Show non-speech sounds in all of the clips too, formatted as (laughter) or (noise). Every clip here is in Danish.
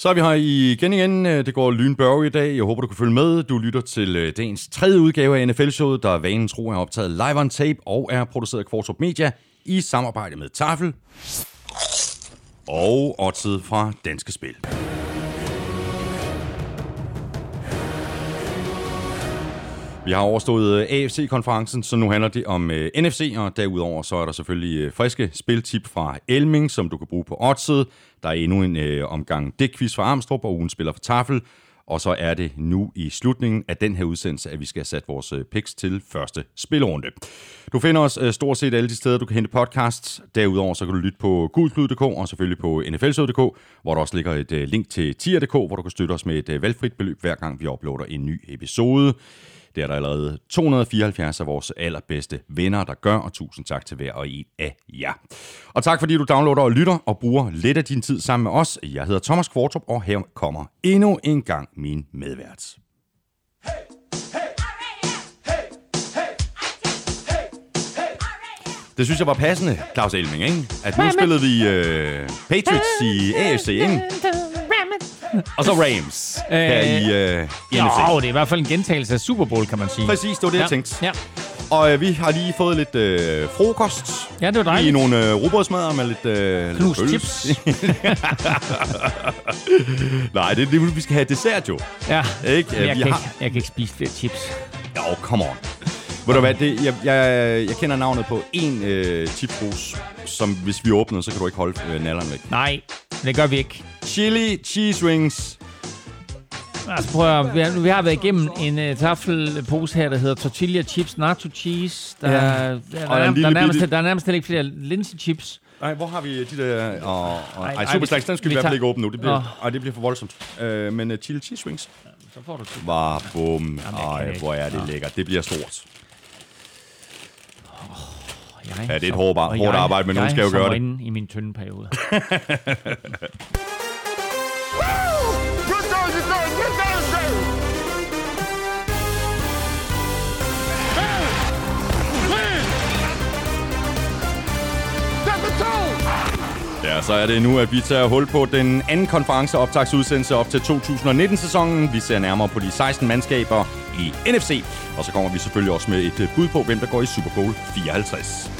Så er vi her igen igen. Det går lynbørge i dag. Jeg håber, du kan følge med. Du lytter til øh, dagens tredje udgave af NFL-showet, der vanen tro er optaget live on tape og er produceret af Kvartrup Media i samarbejde med Tafel og Otzed fra Danske Spil. Vi har overstået øh, AFC-konferencen, så nu handler det om uh, øh, NFC, og derudover så er der selvfølgelig uh, friske spiltip fra Elming, som du kan bruge på oddset. Der er endnu en uh, omgang dækquiz fra Armstrong og ugen spiller for Tafel. Og så er det nu i slutningen af den her udsendelse, at vi skal have sat vores picks til første spilrunde. Du finder os stort set alle de steder, du kan hente podcasts. Derudover så kan du lytte på gulklud.dk og selvfølgelig på nflsød.dk, hvor der også ligger et link til tier.dk, hvor du kan støtte os med et valgfrit beløb, hver gang vi uploader en ny episode. Det er der allerede 274 af vores allerbedste venner, der gør, og tusind tak til hver og en af jer. Og tak fordi du downloader og lytter og bruger lidt af din tid sammen med os. Jeg hedder Thomas Kvartrup, og her kommer endnu en gang min medvært. Det synes jeg var passende, Claus Elming, ikke? At nu spillede vi uh, Patriots i AFC, ikke? Og så Rams her i, jo, NFC. det er i hvert fald en gentagelse af Super Bowl, kan man sige. Præcis, det var det, ja. jeg tænkte. Ja. Og øh, vi har lige fået lidt øh, frokost. Ja, det var dejligt. I nogle øh, robotsmadder med lidt... Øh, Knust lidt chips. (laughs) Nej, det er det, vi skal have dessert jo. Ja, Ikke? jeg, vi kan har... ikke, jeg kan ikke spise flere chips. Jo, come on. Ved du hvad, det, jeg, jeg, jeg kender navnet på en øh, chipsbrus, som hvis vi åbner, så kan du ikke holde øh, nallerne væk. Nej, det gør vi ikke. Chili cheese wings. Altså prøv at, vi, har, vi har været igennem en uh, taffelpose her, der hedder tortilla chips, nacho cheese. Der, Ja. ja. der, der, Og der, en der, er nærmest, der er nærmest ikke flere linse chips. Nej, hvor har vi de der... Og, og, Ej, ej, ej, super vi- slags, den skal vi, vi i hvert fald ikke åbne nu. Det bliver, Nå. ej, det bliver for voldsomt. Øh, men uh, chili cheese wings. Så får du to. Var bum. Ej, hvor er det lækkert. Det bliver stort. Jeg, Ja, det er et hårdt, hårdt jeg- arbejde, men nogen jeg skal jo gøre det. inde i min tynde periode. (laughs) Ja, så er det nu, at vi tager hul på den anden konferenceoptagsudsendelse op til 2019-sæsonen. Vi ser nærmere på de 16 mandskaber i NFC, og så kommer vi selvfølgelig også med et bud på, hvem der går i Super Bowl 54.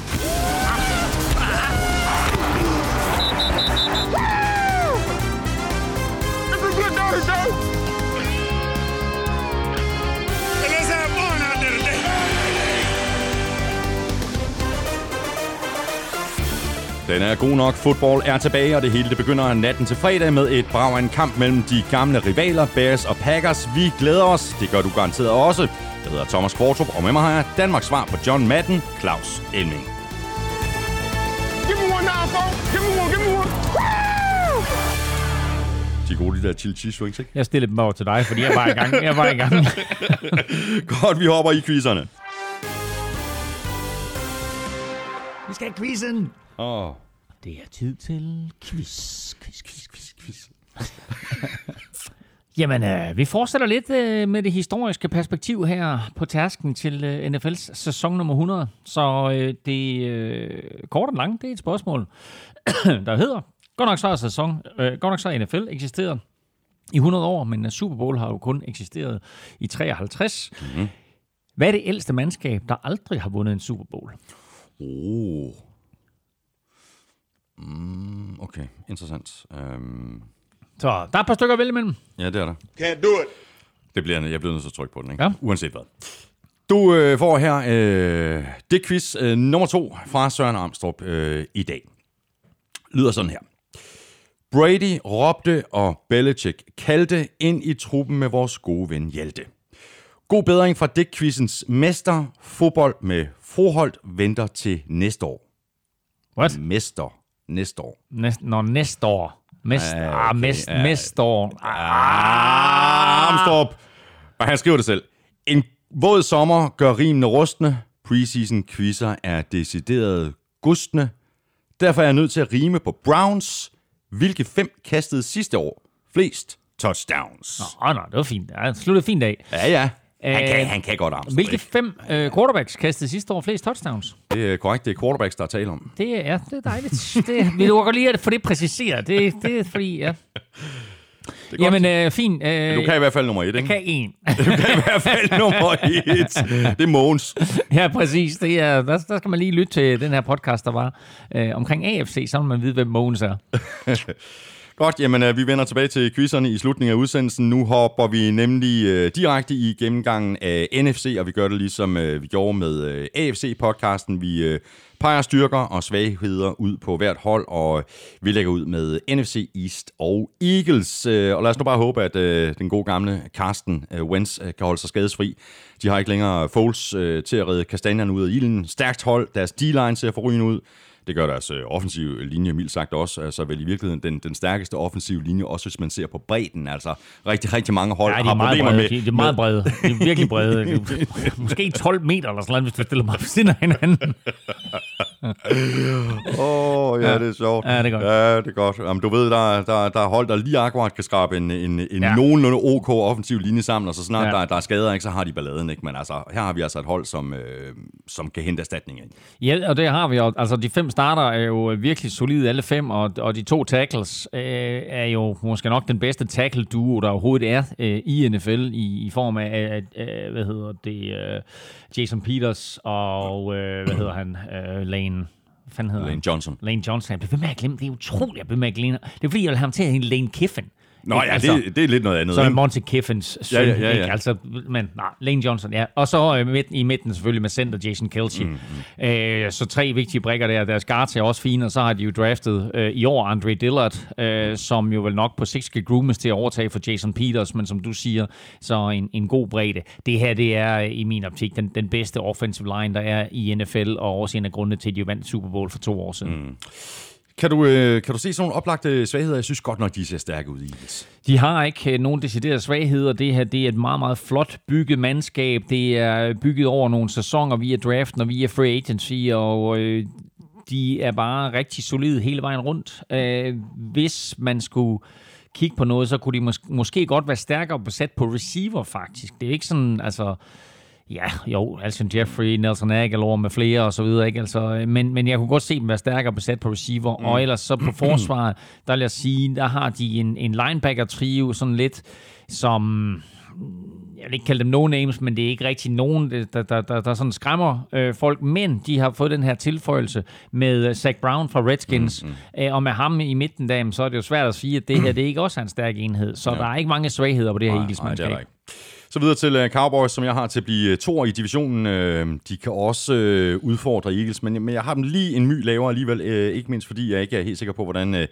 Den er god nok. Fodbold er tilbage, og det hele det begynder natten til fredag med et brag af en kamp mellem de gamle rivaler, Bears og Packers. Vi glæder os. Det gør du garanteret også. Jeg hedder Thomas Kvartrup, og med mig har jeg Danmarks svar på John Madden, Claus Elming. Give me one now. Give me one. Give me one. De er gode, de der chili cheese wings, ikke? Jeg stillede dem over til dig, fordi jeg var i gang. Jeg var i gang. (laughs) Godt, vi hopper i quizzerne. Vi skal have quizzen. Åh, oh. Det er tid til quiz. Quiz, quiz, quiz, quiz. (laughs) Jamen, øh, vi fortsætter lidt øh, med det historiske perspektiv her på tasken til øh, NFL's sæson nummer 100. Så øh, det øh, kort og langt, det er et spørgsmål, (coughs) der hedder, godt nok så er sæson, øh, godt nok så er NFL eksisteret i 100 år, men Super Bowl har jo kun eksisteret i 53. Mm-hmm. Hvad er det ældste mandskab, der aldrig har vundet en Super Bowl? Oh. Mm, okay, interessant. Um, Så der er et par stykker at vælge imellem. ja, det er der. Can't do it. Det bliver, jeg bliver nødt til at trykke på den, ikke? Ja. Uanset hvad. Du øh, får her øh, det quiz øh, nummer to fra Søren Armstrong øh, i dag. Lyder sådan her. Brady råbte, og Belichick kaldte ind i truppen med vores gode ven Hjalte. God bedring fra Dick-quizens mester. Fodbold med Froholt venter til næste år. What? Mester næste år. Næste, når næste år. Mest, ah, okay, mest, ja. næste år. Ah, Armstrong! Og han skriver det selv. En våd sommer gør rimene rustne. Preseason quizzer er decideret gustne. Derfor er jeg nødt til at rime på Browns. Hvilke fem kastede sidste år flest touchdowns? Åh, oh, nej, det var fint. Ja, sluttede fint af. Ja, ja. Han Øh, kan, han kan godt Armstrong. Hvilke fem øh, quarterbacks kastede sidste år flest touchdowns? Det er korrekt. Det er quarterbacks, der er tale om. Det er, det er dejligt. Det, vi lukker godt lige at få det præciseret. Det, det er fordi, ja. (laughs) Det. Jamen, øh, fint. Øh, du kan i hvert fald nummer et, ikke? jeg kan en. (laughs) Du kan i hvert fald nummer et. Det er Mogens. (laughs) ja, præcis. Det er, der, der skal man lige lytte til den her podcast, der var øh, omkring AFC, så man vide, hvem Mogens er. Godt, jamen øh, vi vender tilbage til quizzerne i slutningen af udsendelsen. Nu hopper vi nemlig øh, direkte i gennemgangen af NFC, og vi gør det ligesom øh, vi gjorde med øh, AFC-podcasten. Vi øh, peger styrker og svagheder ud på hvert hold, og vi lægger ud med NFC East og Eagles. Øh, og lad os nu bare håbe, at øh, den gode gamle Carsten øh, Wentz øh, kan holde sig skadesfri. De har ikke længere Foles øh, til at redde kastanjerne ud af ilden. Stærkt hold, deres D-line ser forrygende ud. Det gør deres øh, offensive linje mildt sagt også. Altså vel i virkeligheden den, den stærkeste offensive linje, også hvis man ser på bredden. Altså rigtig, rigtig mange hold Ja, de har er meget problemer brede. med... De, de er meget brede. De er virkelig brede. De (laughs) måske 12 meter eller sådan noget, hvis du stiller mig ved siden af hinanden. Åh, oh, ja, Ja. det er sjovt. Ja, det er godt. Ja, det er godt. Jamen, du ved, der, der, der er hold, der lige akkurat kan skrabe en, en, en Ja. nogenlunde OK offensiv linje sammen, og så snart Ja. der, der er skader, ikke, så har de balladen. Ikke? Men altså, her har vi altså et hold, som, øh, som kan hente erstatning. Ikke? Ja, og det har vi jo. Altså, de fem starter er jo virkelig solide, alle fem, og, og de to tackles øh, er jo måske nok den bedste tackle-duo, der overhovedet er øh, i NFL, i, i form af, af, hvad hedder det, øh, Jason Peters og, øh, hvad hedder han, øh, Lane, hvad fanden hedder Lane? Johnson. Lane Johnson. Jeg bliver ved med at glemme, det er utroligt, jeg bliver med at glemme. Det er fordi, jeg vil have ham til at hedde Lane Kiffin. Nå ja, Altså, det, det er lidt noget andet. så er? Monty Kiffins søn, Ja, ja, ja, ja. Ikke? Altså, men nej, Lane Johnson, ja. Og så øh, midt, i midten selvfølgelig med center Jason Kelce. Mm, mm. Øh, så tre vigtige brikker der. Deres guards er også fine, og så har de jo draftet øh, i år Andre Dillard, øh, som jo vel nok på sigt skal groomes til at overtage for Jason Peters, men som du siger, så en, en god bredde. Det her, det er i min optik den, den bedste offensive line, der er i NFL, og også en af grundene til, at de vandt Super Bowl for to år siden. Mm. Kan du, øh, kan du se sådan nogle oplagte svagheder? Jeg synes godt nok, de ser stærke ud i De har ikke øh, nogen deciderede svagheder. Det her det er et meget, meget flot bygget mandskab. Det er bygget over nogle sæsoner via draften og via free agency, og øh, de er bare rigtig solide hele vejen rundt. Øh, hvis man skulle kigge på noget, så kunne de mås- måske godt være stærkere besat på receiver, faktisk. Det er ikke sådan, altså... Ja, jo, Alshon Jeffrey, Nelson Aguilar med flere og så videre, ikke? Altså, men, men jeg kunne godt se dem være stærkere besat på receiver, mm. og ellers så på (clears throat) forsvaret, der vil jeg sige, der har de en, en linebacker-trio, sådan lidt som jeg vil ikke kalde dem no-names, men det er ikke rigtig nogen, der, der, der, der, sådan skræmmer øh, folk. Men de har fået den her tilføjelse med øh, Zach Brown fra Redskins, mm, mm. Øh, og med ham i midten der, så er det jo svært at sige, at det her det er ikke også er en stærk enhed. Så ja. der er ikke mange svagheder på det her Nej, Så videre til uh, Cowboys, som jeg har til at blive uh, toer i divisionen. Uh, de kan også udfordre Eagles, men, men jeg har dem lige en my lavere alligevel. Ikke mindst fordi jeg ikke er helt sikker på, hvordan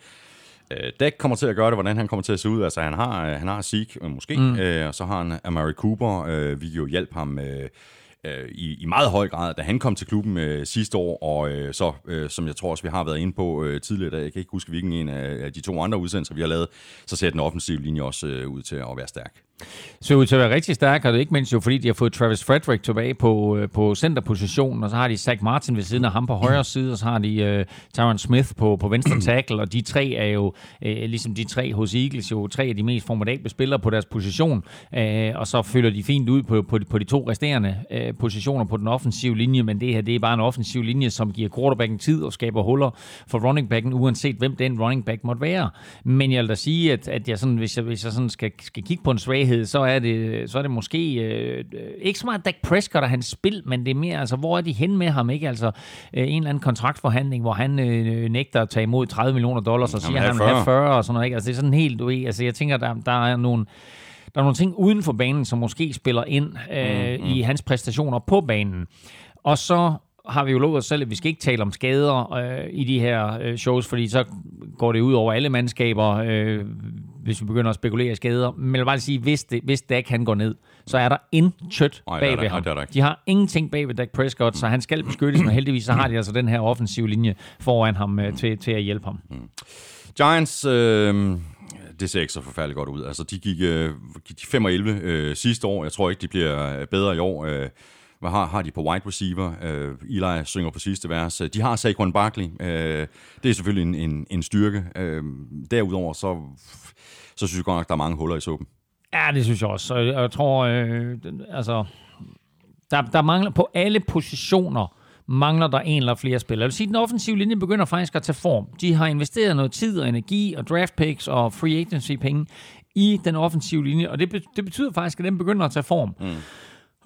Dak kommer til at gøre det, hvordan han kommer til at se ud. Altså han har, han har Zeke, måske, mm. og så har han Amari Cooper. Vi jo hjælp ham... Øh, i, i meget høj grad, da han kom til klubben øh, sidste år, og øh, så, øh, som jeg tror også, vi har været inde på øh, tidligere, da jeg kan ikke huske, hvilken en af, af de to andre udsendelser, vi har lavet, så ser den offensive linje også øh, ud til at være stærk. Ser ud til at være rigtig stærk, og det er ikke mindst jo, fordi de har fået Travis Frederick tilbage på, øh, på centerpositionen, og så har de Zach Martin ved siden af ham på højre side, og så har de øh, Tyron Smith på, på venstre tackle, og de tre er jo, øh, ligesom de tre hos Eagles, jo tre af de mest formidable spillere på deres position, øh, og så følger de fint ud på, på, de, på de to resterende øh, positioner på den offensive linje, men det her, det er bare en offensiv linje, som giver quarterbacken tid og skaber huller for running backen, uanset hvem den running back måtte være. Men jeg vil da sige, at, at jeg sådan, hvis jeg, hvis jeg sådan skal, skal kigge på en svaghed, så er det, så er det måske øh, ikke så meget Dak Prescott og hans spil, men det er mere, altså, hvor er de hen med ham, ikke? Altså, øh, en eller anden kontraktforhandling, hvor han øh, nægter at tage imod 30 millioner dollars, og siger, at han vil have 40. 40 og sådan noget, ikke? Altså, det er sådan helt, du ved, altså, jeg tænker, der, der er nogle der er nogle ting uden for banen, som måske spiller ind øh, mm, mm. i hans præstationer på banen. Og så har vi jo lovet os selv, at vi skal ikke tale om skader øh, i de her øh, shows, fordi så går det ud over alle mandskaber, øh, hvis vi begynder at spekulere i skader. Men jeg vil bare sige, hvis, det, hvis Dak han går ned, så er der intet bag der- ved nej, ham. er der ikke. De har ingenting bag ved Dak Prescott, så han skal beskyttes, men heldigvis så har de altså den her offensive linje foran ham øh, til, til at hjælpe ham. Giants, øh, det ser ikke så forfærdeligt godt ud. Altså, de gik, øh, de 5 og 11 øh, sidste år. Jeg tror ikke, de bliver øh, bedre i år. Øh, hvad har, har de på wide receiver? Øh, Eli synger på sidste vers. De har Saquon Barkley. Øh, det er selvfølgelig en, en, en styrke. Øh, derudover, så, så synes jeg godt nok, der er mange huller i suppen. Ja, det synes jeg også. Og jeg tror, øh, altså, der, der mangler på alle positioner, mangler der en eller flere spillere. Jeg vil sige, at den offensive linje begynder faktisk at tage form. De har investeret noget tid og energi og draft picks og free agency penge i den offensive linje, og det, det betyder faktisk, at den begynder at tage form. Mm.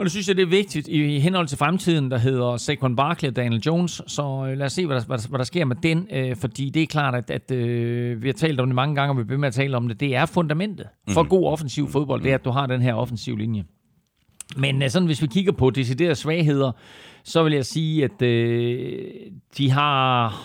Og det synes jeg, det er vigtigt i henhold til fremtiden, der hedder Saquon Barkley og Daniel Jones. Så øh, lad os se, hvad der, hvad der, hvad der sker med den, øh, fordi det er klart, at, at øh, vi har talt om det mange gange, og vi bliver med at tale om det. Det er fundamentet for god offensiv fodbold, det er, at du har den her offensiv linje. Men øh, sådan, hvis vi kigger på deciderede svagheder, så vil jeg sige, at øh, de har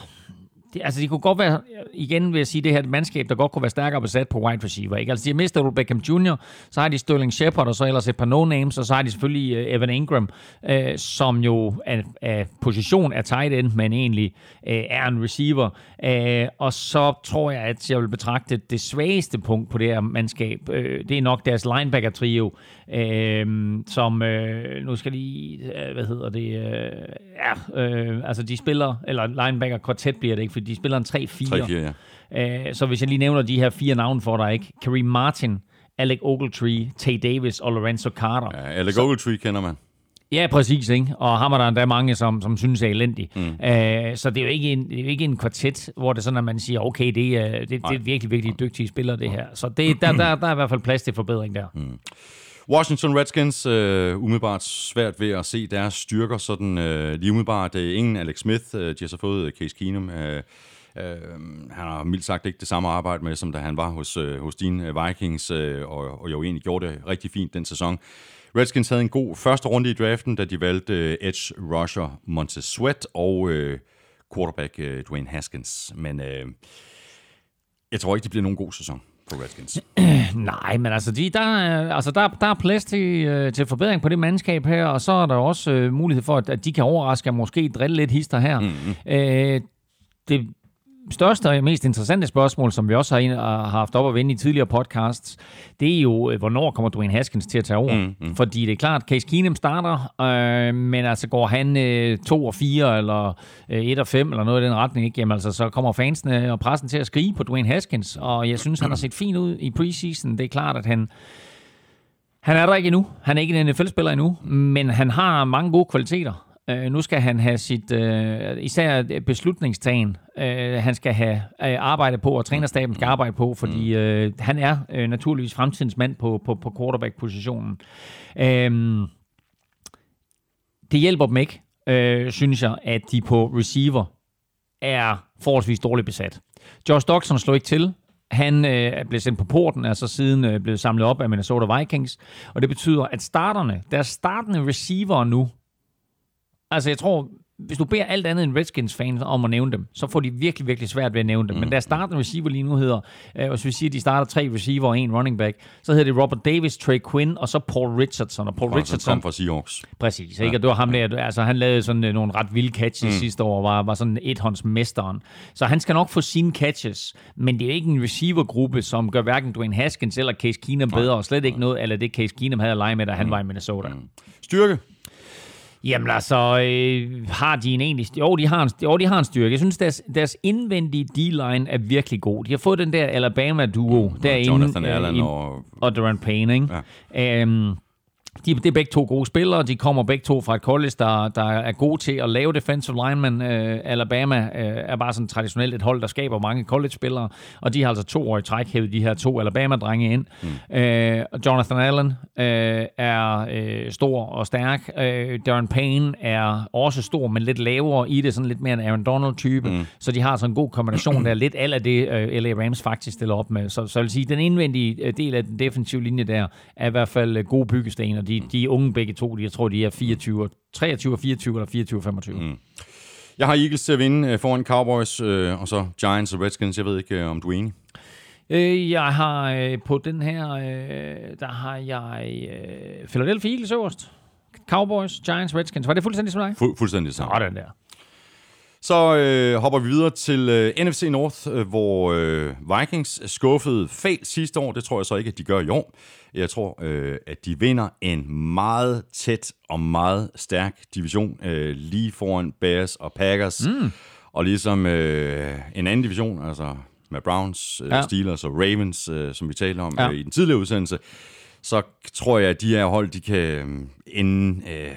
det, altså, de kunne godt være, igen vil jeg sige, det her et mandskab, der godt kunne være stærkere besat på wide receiver. Ikke? Altså, de har mistet Odell Beckham Jr., så har de Sterling Shepard, og så ellers et par no-names, og så har de selvfølgelig uh, Evan Ingram, uh, som jo er, er position er tight end, men egentlig uh, er en receiver. Uh, og så tror jeg, at jeg vil betragte det svageste punkt på det her mandskab, uh, det er nok deres linebacker-trio, uh, som, uh, nu skal de, uh, hvad hedder det, uh, ja, uh, altså de spiller, eller linebacker-kvartet bliver det ikke, de spiller en 3-4. 3-4, ja. Øh, så hvis jeg lige nævner de her fire navne for dig, ikke? Kareem Martin, Alec Ogletree, Tay Davis og Lorenzo Carter. ja Alec Ogletree kender man. Ja, præcis. Ikke? Og ham er der endda mange, som, som synes er elendig. Mm. Øh, så det er, jo ikke en, det er jo ikke en kvartet, hvor det er sådan, at man siger, okay, det er, det, det er virkelig, virkelig dygtige spillere, det her. Så det, der, der, der er i hvert fald plads til forbedring der. Mm. Washington Redskins, øh, umiddelbart svært ved at se deres styrker, sådan øh, lige umiddelbart. Øh, ingen Alex Smith, øh, de har så fået øh, Case Keenum. Øh, øh, han har mildt sagt ikke det samme arbejde med, som da han var hos, øh, hos dine øh, Vikings, øh, og, og jo egentlig gjorde det rigtig fint den sæson. Redskins havde en god første runde i draften, da de valgte øh, edge rusher Montez Sweat og øh, quarterback øh, Dwayne Haskins. Men øh, jeg tror ikke, det bliver nogen god sæson for Redskins. (clears throat) Nej, men altså, de, der, er, altså der, der er plads til, øh, til forbedring på det mandskab her, og så er der også øh, mulighed for, at, at de kan overraske og måske drille lidt hister her. Mm-hmm. Øh, det største og mest interessante spørgsmål, som vi også har, har haft op at vende i tidligere podcasts, det er jo, øh, hvornår kommer Dwayne Haskins til at tage over? Mm, mm. Fordi det er klart, Case Keenum starter, øh, men altså går han øh, 2 og 4, eller øh, 1 og 5, eller noget i den retning, ikke? Jamen altså, så kommer fansene og pressen til at skrige på Dwayne Haskins, og jeg synes, han har set fint ud i preseason. Det er klart, at han han er der ikke endnu. Han er ikke en NFL-spiller endnu, men han har mange gode kvaliteter. Øh, nu skal han have sit, øh, især beslutningstagen, øh, han skal have øh, arbejde på, og trænerstaben skal arbejde på, fordi mm. øh, han er øh, naturligvis fremtidens mand på, på, på quarterback-positionen. Øh, det hjælper dem ikke, øh, synes jeg, at de på receiver er forholdsvis dårligt besat. Josh Doxson slog ikke til. Han øh, er blevet sendt på porten, altså siden øh, blevet samlet op af Minnesota Vikings. Og det betyder, at starterne, deres startende receiver nu, Altså, jeg tror, hvis du beder alt andet end Redskins-fans om at nævne dem, så får de virkelig, virkelig svært ved at nævne dem. Mm. Men der starter receiver lige nu hedder, øh, hvis vi siger, at de starter tre receiver og en running back, så hedder det Robert Davis, Trey Quinn og så Paul Richardson. Og Paul og Richardson kom fra Seahawks. Præcis, ikke? Ja. Og det var ham der, altså han lavede sådan øh, nogle ret vilde catches mm. sidste år, var, var sådan mesteren. Så han skal nok få sine catches, men det er ikke en receivergruppe, som gør hverken Dwayne Haskins eller Case Keenum bedre, og slet ikke noget, eller det Case Keenum havde at lege med, da han mm. var i Minnesota. Mm. Styrke? Jamen altså, øh, har de en egentlig... Jo, de har en, jo, de har en styrke. Jeg synes, deres, deres indvendige D-line er virkelig god. De har fået den der Alabama-duo mm, derinde. Jonathan Allen øh, og... Og Durant Payne, ikke? Ja. Øhm, de, det er begge to gode spillere. De kommer begge to fra et college, der, der er god til at lave defensive linemen. Uh, Alabama uh, er bare sådan traditionelt et hold, der skaber mange college-spillere, og de har altså to år i træk hævet de her to Alabama-drenge ind. Mm. Uh, Jonathan Allen uh, er uh, stor og stærk. Uh, Darren Payne er også stor, men lidt lavere i det, sådan lidt mere en Aaron Donald-type. Mm. Så de har sådan en god kombination der, lidt af det uh, LA Rams faktisk stiller op med. Så, så jeg vil sige, den indvendige del af den defensive linje der, er i hvert fald gode byggesten, de, de er unge begge to. Jeg tror, de er 24, 23 og 24 eller 24 og 25. Mm. Jeg har Eagles til at vinde øh, foran Cowboys, øh, og så Giants og Redskins. Jeg ved ikke, øh, om du er enig. Øh, jeg har øh, på den her, øh, der har jeg øh, Philadelphia Eagles øverst. Cowboys, Giants, Redskins. Var det fuldstændig som dig? Fu- fuldstændig som Sådan der. Så øh, hopper vi videre til øh, NFC North, øh, hvor øh, Vikings skuffede fæl sidste år. Det tror jeg så ikke, at de gør i år. Jeg tror, øh, at de vinder en meget tæt og meget stærk division øh, lige foran Bears og Packers. Mm. Og ligesom øh, en anden division, altså med Browns, øh, ja. Steelers og Ravens, øh, som vi talte om ja. øh, i den tidligere udsendelse, så tror jeg, at de her hold, de kan øh, ende... Øh,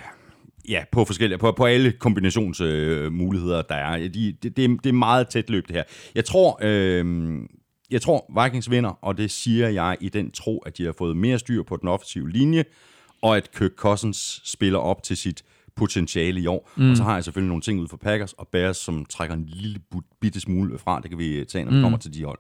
ja, på forskellige, på, på alle kombinationsmuligheder, øh, der er. De, det, det, det er meget tæt løb, det her. Jeg tror, øh, Jeg tror, Vikings vinder, og det siger jeg i den tro, at de har fået mere styr på den offensive linje, og at Kirk Cousins spiller op til sit potentiale i år. Mm. Og så har jeg selvfølgelig nogle ting ud for Packers og Bears, som trækker en lille bitte smule fra. Det kan vi tage, når vi mm. kommer til de hold.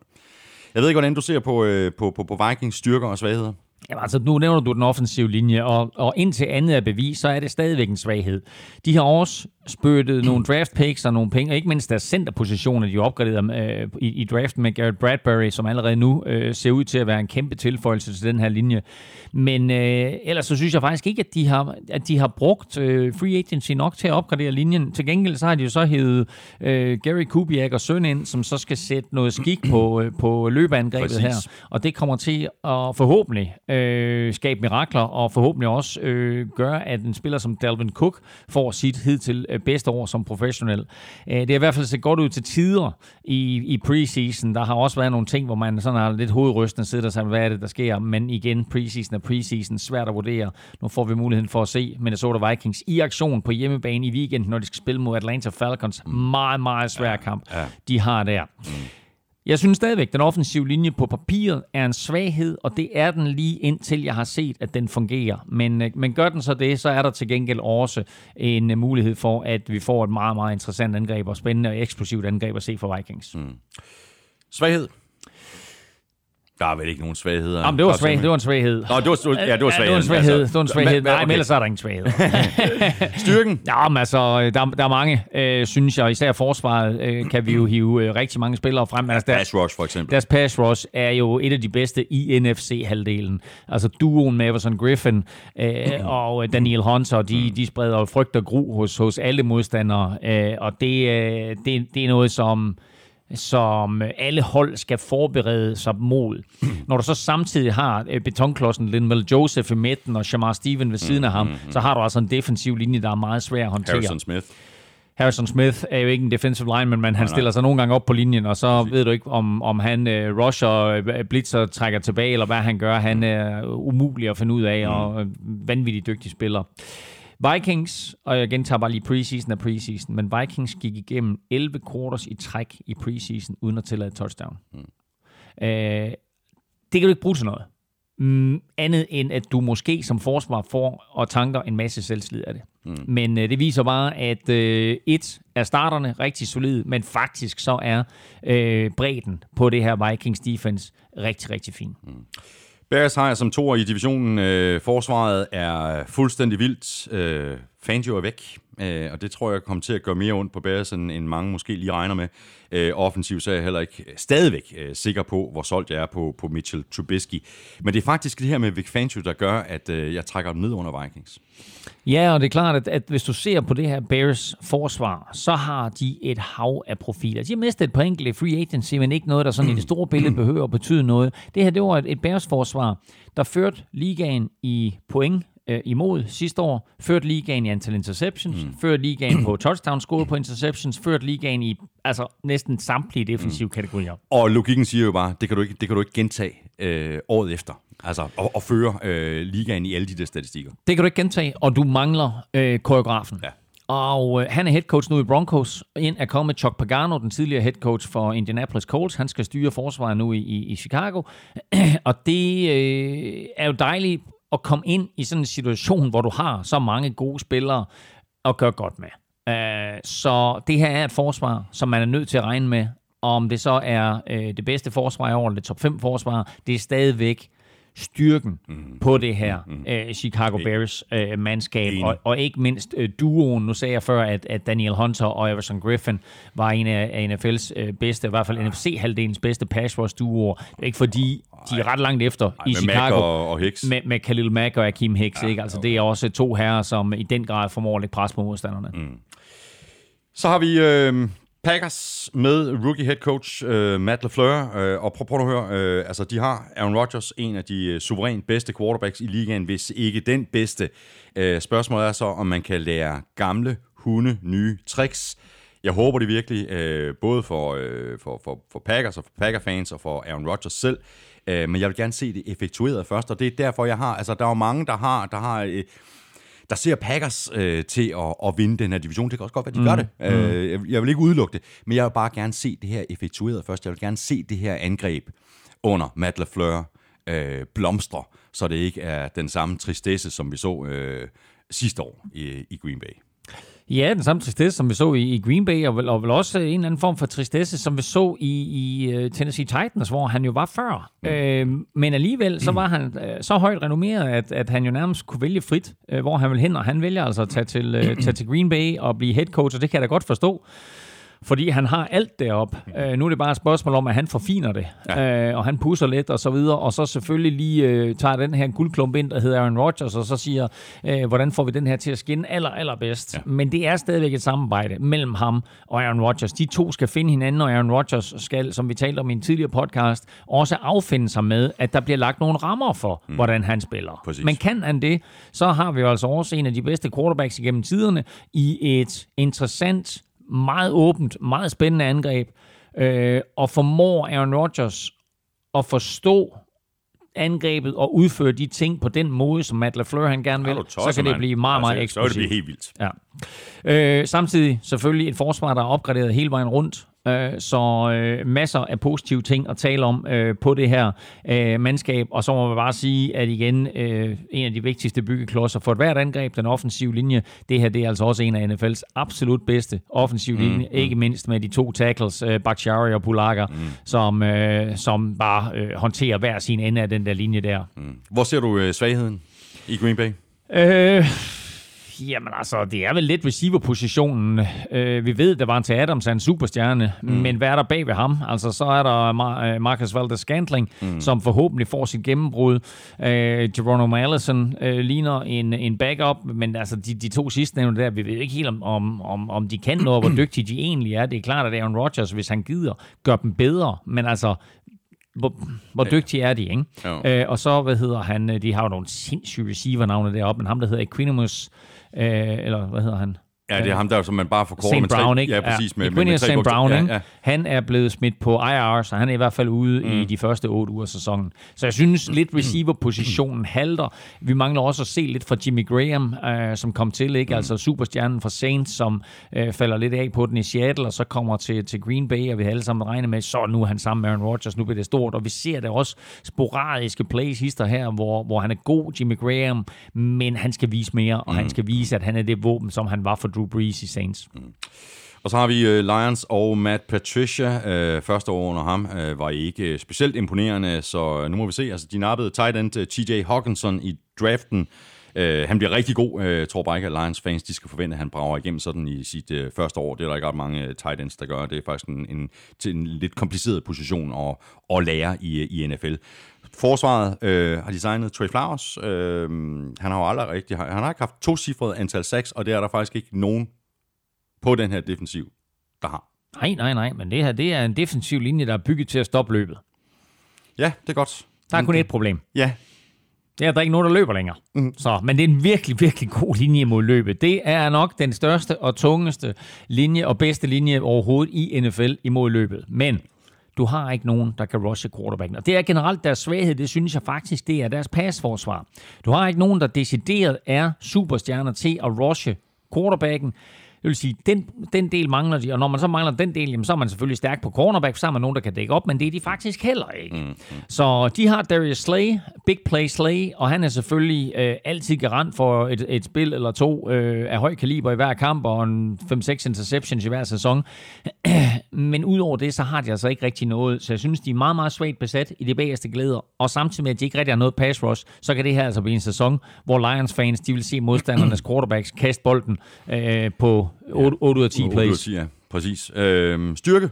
Jeg ved ikke, hvordan du ser på, øh, på, på, på Vikings styrker og svagheder. Jamen, altså, nu nævner du den offensive linje, og, og indtil andet er bevis, så er det stadigvæk en svaghed. De har også spyttet nogle draft picks og nogle penge, og ikke mindst deres centerpositioner, de opgraderede øh, i, i draften med Garrett Bradbury, som allerede nu øh, ser ud til at være en kæmpe tilføjelse til den her linje. Men øh, ellers så synes jeg faktisk ikke, at de har, at de har brugt øh, free agency nok til at opgradere linjen. Til gengæld så har de jo så hævet øh, Gary Kubiak og søn ind, som så skal sætte noget skik på, øh, på løbeangrebet Præcis. her. Og det kommer til at forhåbentlig øh, skabe mirakler, og forhåbentlig også øh, gøre, at en spiller som Dalvin Cook får sit hidtil øh, bedste år som professionel. Øh, det er i hvert fald set godt ud til tider i, i preseason. Der har også været nogle ting, hvor man sådan har lidt hovedrystende siddet og sagt, hvad er det, der sker? Men igen, preseason er preseason, svært at vurdere. Nu får vi muligheden for at se Minnesota Vikings i aktion på hjemmebane i weekenden, når de skal spille mod Atlanta Falcons. Meget, meget svær kamp, de har der. Jeg synes stadigvæk, at den offensive linje på papiret er en svaghed, og det er den lige indtil jeg har set, at den fungerer. Men, øh, men gør den så det, så er der til gengæld også en øh, mulighed for, at vi får et meget, meget interessant angreb og spændende og eksplosivt angreb at se for Vikings. Mm. Svaghed? Der er vel ikke nogen svagheder. Jamen, det var, svag, det var en svaghed. Nå, det var, ja, det var svaghed. Ja, det var en svaghed. Altså, det var en svaghed. Nej, okay. men ellers er der ingen svaghed. (laughs) Styrken? Ja, men altså, der, der er mange, øh, synes jeg. Især forsvaret øh, kan vi jo hive øh, rigtig mange spillere frem. Altså, deres, pass rush, for eksempel. Deres pass rush er jo et af de bedste i NFC-halvdelen. Altså, duoen med Everson Griffin øh, og Daniel Hunter, de, de spreder frygt og gru hos, hos alle modstandere. Øh, og det, øh, det, det er noget, som som alle hold skal forberede sig mod. Når du så samtidig har øh, betonklodsen Linval Joseph i midten og Shamar Steven ved siden af ham, mm-hmm. så har du altså en defensiv linje, der er meget svær at håndtere. Harrison Smith. Harrison Smith er jo ikke en defensive lineman, men han nej, stiller sig nogle gange op på linjen, og så ved du ikke, om, om han uh, rusher, uh, blitzer, trækker tilbage, eller hvad han gør. Han er umulig at finde ud af, mm. og vanvittigt dygtig spiller. Vikings, og jeg gentager bare lige preseason af preseason, men Vikings gik igennem 11 quarters i træk i preseason, uden at tillade touchdown. Mm. Øh, det kan du ikke bruge til noget. Mm, andet end at du måske som forsvar får og tanker en masse selvslid af det. Mm. Men øh, det viser bare, at øh, et er starterne rigtig solid, men faktisk så er øh, bredden på det her Vikings defense rigtig, rigtig fin. Mm. Bears har jeg som to i divisionen. Øh, forsvaret er fuldstændig vildt. Øh, Fangio er væk, øh, og det tror jeg kommer til at gøre mere ondt på Bears, end, end mange måske lige regner med. Øh, offensivt så er jeg heller ikke øh, stadigvæk øh, sikker på, hvor solgt jeg er på, på Mitchell Trubisky. Men det er faktisk det her med Vic Fangio, der gør, at øh, jeg trækker dem ned under Vikings. Ja, og det er klart, at, at hvis du ser på det her Bears forsvar, så har de et hav af profiler. De har mistet et par enkelte free agency, men ikke noget, der sådan i det store billede behøver at betyde noget. Det her, det var et, et Bears forsvar, der førte ligaen i point øh, imod sidste år, ført ligaen i antal interceptions, mm. ført ligaen på touchdown score på interceptions, ført ligaen i altså næsten samtlige defensive mm. kategorier. Og logikken siger jo bare, det kan du ikke, det kan du ikke gentage øh, året efter. Altså at, at føre øh, ligaen i alle de der statistikker. Det kan du ikke gentage, og du mangler øh, koreografen. Ja. Og øh, han er head coach nu i Broncos. Ind er kommet Chuck Pagano, den tidligere head coach for Indianapolis Colts. Han skal styre forsvaret nu i, i, i Chicago. (clears throat) og det øh, er jo dejligt at komme ind i sådan en situation, hvor du har så mange gode spillere at gøre godt med. Uh, så det her er et forsvar, som man er nødt til at regne med. Og Om det så er uh, det bedste forsvar i år, eller det top 5 forsvar, det er stadigvæk styrken mm. på det her mm. uh, Chicago Bears uh, mandskab, og, og ikke mindst uh, duoen. Nu sagde jeg før, at, at Daniel Hunter og Everson Griffin var en af, af NFL's uh, bedste, i hvert fald NFC-halvdelens bedste pass rush duoer. Er ikke fordi, de er ret langt efter Ej, i Chicago. Mack og, og Hicks. Med, med Khalil Mack og Akeem Hicks. Ja, ikke? Altså, okay. Det er også to herrer, som i den grad formår at lægge pres på modstanderne. Mm. Så har vi øh, Packers med rookie head coach øh, Matt LaFleur. Øh, og prøv, prøv at høre, øh, altså de har Aaron Rodgers, en af de øh, suverænt bedste quarterbacks i ligaen, hvis ikke den bedste. Øh, spørgsmålet er så, om man kan lære gamle hunde nye tricks. Jeg håber det virkelig, øh, både for, øh, for, for, for Packers og for Packer-fans og for Aaron Rodgers selv. Øh, men jeg vil gerne se det effektueret først, og det er derfor, jeg har... Altså, der er jo mange, der har... Der har øh, der ser Packers øh, til at, at vinde den her division. Det kan også godt være, de mm. gør det. Øh, jeg, jeg vil ikke udelukke det, men jeg vil bare gerne se det her effektueret først. Jeg vil gerne se det her angreb under Matt LaFleur øh, blomstre, så det ikke er den samme tristesse, som vi så øh, sidste år i, i Green Bay. Ja, den samme tristesse, som vi så i, i Green Bay, og vel, og vel også en eller anden form for tristesse, som vi så i, i uh, Tennessee Titans, hvor han jo var før. Mm. Øh, men alligevel, så var han uh, så højt renommeret, at, at han jo nærmest kunne vælge frit, uh, hvor han vil hen, og han vælger altså at tage til, uh, (clears throat) tage til Green Bay og blive head coach, og det kan jeg da godt forstå fordi han har alt derop. Øh, nu er det bare et spørgsmål om, at han forfiner det, ja. øh, og han pusser lidt og så videre, og så selvfølgelig lige øh, tager den her guldklump ind, der hedder Aaron Rodgers, og så siger, øh, hvordan får vi den her til at skinne aller, allerbedst. Ja. Men det er stadigvæk et samarbejde mellem ham og Aaron Rodgers. De to skal finde hinanden, og Aaron Rodgers skal, som vi talte om i en tidligere podcast, også affinde sig med, at der bliver lagt nogle rammer for, mm. hvordan han spiller. Præcis. Men kan han det, så har vi jo altså også en af de bedste quarterbacks igennem tiderne i et interessant meget åbent, meget spændende angreb, øh, og formår Aaron Rodgers at forstå angrebet og udføre de ting på den måde, som Matt LaFleur han gerne vil, tosser, så kan det blive meget, meget eksplosivt. Altså, så vil det blive helt vildt. Ja. Øh, samtidig selvfølgelig et forsvar, der er opgraderet hele vejen rundt. Øh, så øh, masser af positive ting at tale om øh, på det her mandskab. Og så må man bare sige, at igen, en af de vigtigste byggeklodser for et hvert angreb, den offensive linje, det her det er altså også en af NFL's absolut bedste offensive mm, linje, mm. ikke mindst med de to tackles, Bakhtiari og Pulaga, mm. som, som bare håndterer hver sin ende af den der linje der. Mm. Hvor ser du svagheden i Green Bay? Øh, Jamen altså, det er vel lidt receiver-positionen. Øh, vi ved, der var en til Adams er en superstjerne, mm. men hvad er der bag ved ham? Altså, så er der Mar- Marcus Valdes-Scantling, mm. som forhåbentlig får sit gennembrud. Øh, Geronimo Allison øh, ligner en, en backup, men altså, de, de to sidste nævnte der, vi ved ikke helt, om, om, om de kan noget, hvor (clears throat) dygtige de egentlig er. Det er klart, at Aaron Rodgers, hvis han gider, gør dem bedre, men altså, hvor, hvor dygtige er de, ikke? Øh, og så, hvad hedder han, de har jo nogle sindssyge receiver-navne deroppe, men ham, der hedder Equinimus, øh, Øh, eller hvad hedder han? Ja, det er ham der, som man bare forkorter med Brown, ikke? Ja, præcis. Med, med, med, St. Brown, ja, ja. Han er blevet smidt på IR, så han er i hvert fald ude mm. i de første otte uger af sæsonen. Så jeg synes lidt receiver-positionen halter. Vi mangler også at se lidt fra Jimmy Graham, øh, som kom til, ikke? Mm. Altså superstjernen fra Saints, som øh, falder lidt af på den i Seattle, og så kommer til, til Green Bay, og vi har alle sammen regnet med, så nu er han sammen med Aaron Rodgers, nu bliver det stort. Og vi ser det også sporadiske plays hister her, hvor, hvor han er god, Jimmy Graham, men han skal vise mere, og mm. han skal vise, at han er det våben, som han var for Drew Brees i Saints. Mm. Og så har vi uh, Lions og Matt Patricia. Øh, første år under ham øh, var ikke specielt imponerende, så nu må vi se. Altså, de nappede tight end TJ Hawkinson i draften. Han bliver rigtig god. Jeg tror bare ikke, at Lions fans de skal forvente, at han brager igennem sådan i sit første år. Det er der ikke ret mange tight ends, der gør. Det er faktisk en, en, til en lidt kompliceret position at, at lære i, i NFL. Forsvaret øh, har designet Trey Flowers. Øh, han har jo aldrig rigtig... Han har ikke haft to cifrede antal sacks, og det er der faktisk ikke nogen på den her defensiv, der har. Nej, nej, nej, men det her det er en defensiv linje, der er bygget til at stoppe løbet. Ja, det er godt. Der er kun et problem. Ja. Det er, at der er ikke nogen, der løber længere. Mm. Så, men det er en virkelig, virkelig god linje mod løbet. Det er nok den største og tungeste linje og bedste linje overhovedet i NFL imod løbet. Men du har ikke nogen, der kan rushe quarterbacken. Og det er generelt deres svaghed, det synes jeg faktisk, det er deres passforsvar. Du har ikke nogen, der decideret er superstjerner til at rushe quarterbacken. Det vil sige, den, den del mangler de, og når man så mangler den del, jamen, så er man selvfølgelig stærk på cornerback, så er man nogen, der kan dække op, men det er de faktisk heller ikke. Mm, mm. Så de har Darius Slay, Big Play Slay, og han er selvfølgelig øh, altid garant for et, et spil eller to øh, af høj kaliber i hver kamp, og en 5-6 interceptions i hver sæson. (clears throat) men udover det, så har de altså ikke rigtig noget, så jeg synes, de er meget, meget svagt besat i de bagerste glæder, og samtidig med, at de ikke rigtig har noget pass rush, så kan det her altså blive en sæson, hvor Lions fans, de vil se modstandernes (clears throat) quarterbacks kaste bolden øh, på 8, 8 ud af 10 plays. 8 ud af 10, ja. Præcis. Øh, styrke?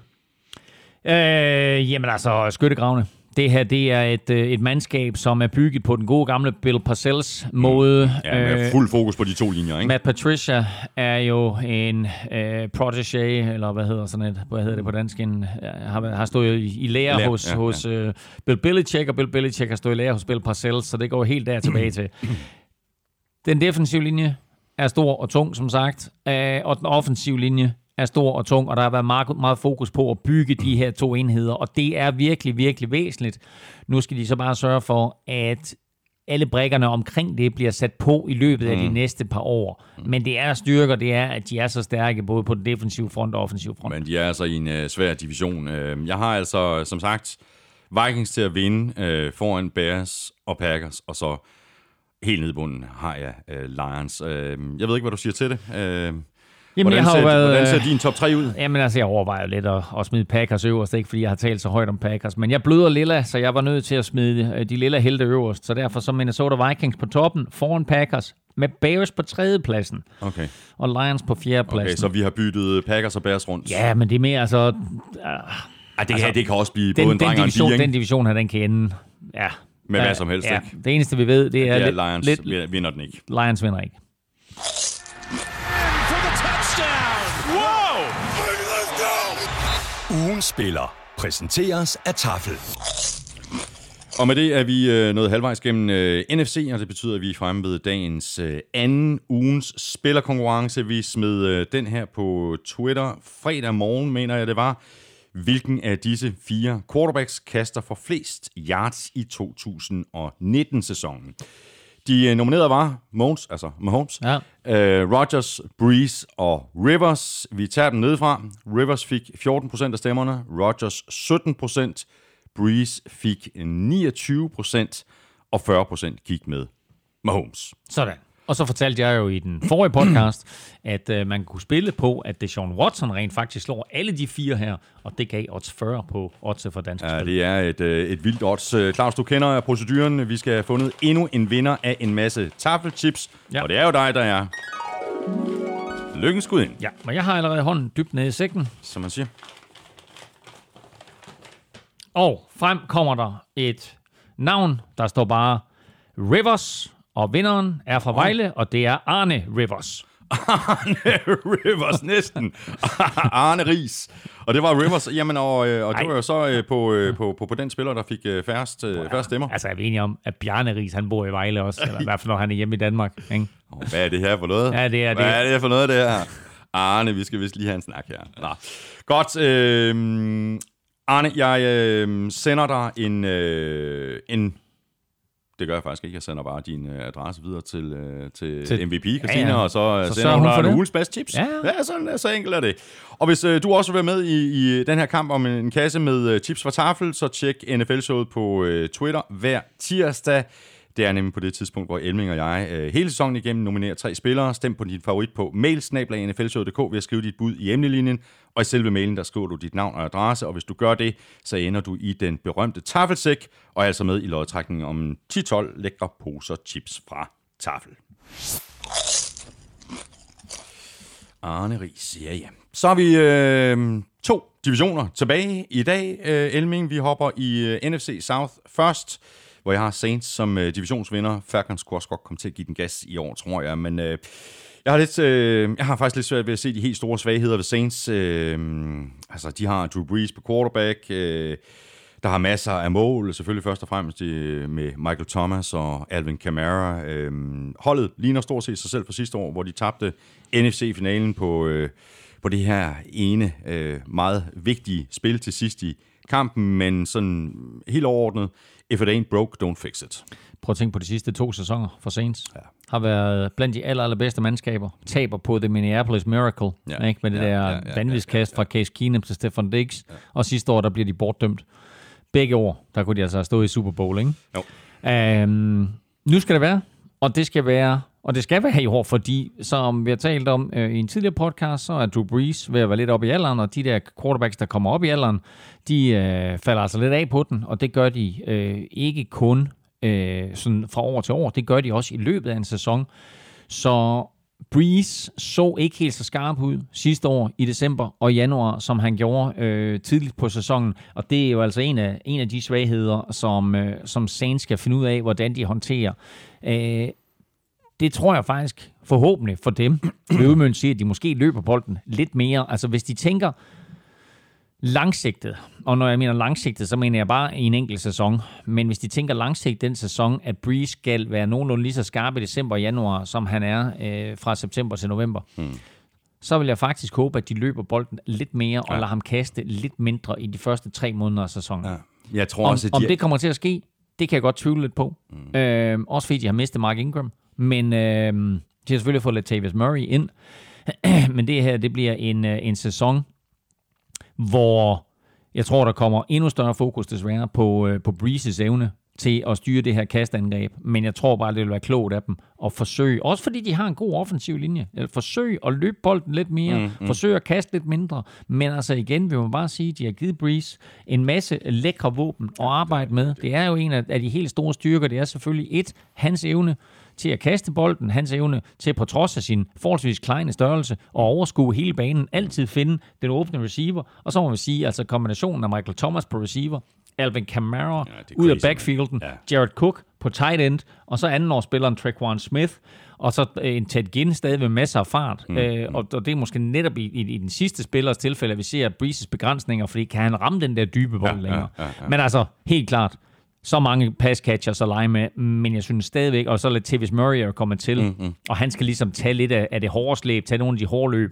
Øh, jamen altså, skyttegravene. Det her det er et, øh, et mandskab, som er bygget på den gode gamle Bill Parcells måde. Ja, med øh, fuld fokus på de to linjer, ikke? Matt Patricia er jo en øh, protege, eller hvad hedder sådan et, hvad hedder det på dansk, en, har, har stået i, i lære, lære hos, ja, hos ja. Øh, Bill Belichick, og Bill Belichick har stået i lære hos Bill Parcells, så det går helt der tilbage til. (clears throat) Den defensive linje er stor og tung, som sagt, øh, og den offensive linje er stor og tung, og der har været meget, meget fokus på at bygge de her to enheder, og det er virkelig, virkelig væsentligt. Nu skal de så bare sørge for, at alle brækkerne omkring det bliver sat på i løbet af mm. de næste par år. Men det er styrker, det er, at de er så stærke både på den defensive front og offensive front. Men de er altså i en uh, svær division. Uh, jeg har altså, som sagt, Vikings til at vinde uh, foran Bears og Packers, og så helt nede i bunden har jeg uh, Lions. Uh, jeg ved ikke, hvad du siger til det. Uh, Jamen, hvordan, jeg har ser, været, hvordan ser din top 3 ud? Jamen altså, jeg overvejer lidt at, at smide Packers øverst, ikke fordi jeg har talt så højt om Packers, men jeg bløder lilla, så jeg var nødt til at smide øh, de lilla helte øverst, så derfor så Minnesota Vikings på toppen, foran Packers, med Bears på tredjepladsen, Okay. og Lions på fjerdepladsen. okay, så vi har byttet Packers og Bears rundt. Ja, men det er mere altså... Uh, Ej, det, altså, det kan også blive den, både en dreng og en pige, den division her, den kan ende... Ja. Med hvad som helst, ja. ikke? Det eneste, vi ved, det er, Ja, lidt, Lions lidt, lidt... vinder den ikke. Lions vinder ikke. Ugen spiller præsenteres af Tafel. Og med det er vi øh, nået halvvejs gennem øh, NFC, og det betyder, at vi er fremme ved dagens øh, anden ugens spillerkonkurrence. Vi smed øh, den her på Twitter fredag morgen, mener jeg det var. Hvilken af disse fire quarterbacks kaster for flest yards i 2019-sæsonen? De øh, nominerede var Mahomes, altså Mahomes, Ja. øh, Rodgers, Breeze og Rivers. Vi tager den nedefra. Rivers fik 14% af stemmerne, Rodgers 17%, Breeze fik 29%, og 40% gik med Mahomes. Sådan. Og så fortalte jeg jo i den forrige podcast, at øh, man kunne spille på, at Deshaun Watson rent faktisk slår alle de fire her, og det gav odds 40 på odds for danske Ja, spil. det er et, øh, et vildt odds. Øh, Claus, du kender proceduren. Vi skal have fundet endnu en vinder af en masse tafelchips, Ja. og det er jo dig, der er lykkens ind, Ja, men jeg har allerede hånden dybt nede i sækken, som man siger. og frem kommer der et navn, der står bare Rivers, og vinderen er fra Vejle, og det er Arne Rivers. (laughs) Arne Rivers, næsten. (laughs) Arne Ries. Og det var Rivers. Jamen, og, øh, og det Ej. var jo så øh, på, øh, på, på, på den spiller, der fik øh, færrest, øh, færrest stemmer. Altså, er vi enige om, at Bjarne Ries, han bor i Vejle også, eller i hvert fald, når han er hjemme i Danmark, ikke? Oh, hvad er det her for noget? Ja, det er Hvad det. er det her for noget, det her? Arne, vi skal vist lige have en snak her. Nå. Godt. Øh, Arne, jeg øh, sender dig en, øh, en... Det gør jeg faktisk ikke. Jeg sender bare din øh, adresse videre til, øh, til, Til- MVP, Christina, Ja, ja. og så, øh, Så sender hun hun dig en ugens bedste tips. Ja, ja. ja sådan, så enkelt er det. Og hvis øh, du også vil være med i, i den her kamp om en kasse med øh, tips fra Tafel, så tjek NFL-showet på øh, Twitter hver tirsdag. Det er nemlig på det tidspunkt, hvor Elming og jeg øh, hele sæsonen igennem nominerer tre spillere. Stem på din favorit på mailsnablag.nflshowet.dk ved at skrive dit bud i emnelinjen. Og i selve mailen, der skriver du dit navn og adresse. Og hvis du gør det, så ender du i den berømte tafelsæk, og er altså med i lodtrækningen om 10-12 lækre poser chips fra Tafel. Arne Ries, ja ja. Så har vi øh, to divisioner tilbage i dag, øh, Elming. Vi hopper i øh, NFC South først, hvor jeg har Saints som øh, divisionsvinder. Falcons kunne også godt komme til at give den gas i år, tror jeg. Men øh, jeg, har lidt, øh, jeg har faktisk lidt svært ved at se de helt store svagheder ved Saints. Øh, altså, de har Drew Brees på quarterback. Øh, der har masser af mål, selvfølgelig først og fremmest øh, med Michael Thomas og Alvin Kamara. Øhm, holdet ligner stort set sig selv fra sidste år, hvor de tabte NFC-finalen på, øh, på det her ene øh, meget vigtige spil til sidst i kampen, men sådan helt overordnet, if it ain't broke, don't fix it. Prøv at tænke på de sidste to sæsoner for Saints. Ja. Har været blandt de aller, allerbedste mandskaber. Taber på The Minneapolis Miracle. Ja. Ja. Ikke? Med det Ja, der ja, ja, ja, ja, vanvidskast fra Case Keenum til Stefan Diggs. Ja. Og sidste år, der bliver de bortdømt. Begge år, der kunne de altså have stået i Super Bowl, ikke? Jo. Øhm, nu skal det være, og det skal være, og det skal være i år, fordi som vi har talt om øh, i en tidligere podcast, så er Drew Brees ved at være lidt op i alderen, og de der quarterbacks, der kommer op i alderen, de øh, falder altså lidt af på den, og det gør de øh, ikke kun øh, sådan fra år til år, det gør de også i løbet af en sæson. Så Breeze så ikke helt så skarp ud sidste år i december og januar, som han gjorde øh, tidligt på sæsonen. Og det er jo altså en af, en af de svagheder, som, øh, som Saints skal finde ud af, hvordan de håndterer. Øh, det tror jeg faktisk forhåbentlig for dem vil udmønte sige, at de måske løber bolden lidt mere. Altså hvis de tænker langsigtet, og når jeg mener langsigtet, så mener jeg bare en enkelt sæson. Men hvis de tænker langsigtet den sæson, at Breeze skal være nogenlunde lige så skarp i december og januar, som han er øh, fra september til november, hmm. så vil jeg faktisk håbe, at de løber bolden lidt mere og lader ham kaste lidt mindre i de første tre måneder af sæsonen. Ja. Jeg tror Om, også, at om de, det kommer til at ske, Det kan jeg godt tvivle lidt på. Mm. Øh, også fordi de har mistet Mark Ingram. Men øh, de har selvfølgelig fået Latavius Murray ind. (clears throat) men det her, det bliver en, øh, en sæson, hvor jeg tror, der kommer endnu større fokus desværre på, øh, på Breezes evne til at styre det her kastangreb, men jeg tror bare, det vil være klogt af dem at forsøge, også fordi de har en god offensiv linje, eller forsøge at løbe bolden lidt mere, mm, mm. forsøge at kaste lidt mindre, men altså igen, vi må bare sige, at de har givet Breeze en masse lækre våben at arbejde med. Det er jo en af de helt store styrker, det er selvfølgelig et, hans evne til at kaste bolden, hans evne til på trods af sin forholdsvis kleine størrelse og overskue hele banen, altid finde den åbne receiver, og så må vi sige, altså kombinationen af Michael Thomas på receiver, Alvin Kamara ja, ud af backfielden, ja. Jared Cook på tight end, og så andenårsspilleren Traquan Smith, og så en Ted Ginn stadig med masser af fart. Mm. Øh, og, og det er måske netop i, i, i den sidste spillers tilfælde, at vi ser Breezes begrænsninger, fordi kan han ramme den der dybe bold ja, længere? Ja, ja, ja. Men altså, helt klart, så mange pass catchers at lege med, men jeg synes stadigvæk, og så lidt Tavis Murray er kommet til, mm-hmm. og han skal ligesom tage lidt af, af det hårde slæb, tage nogle af de hårde løb.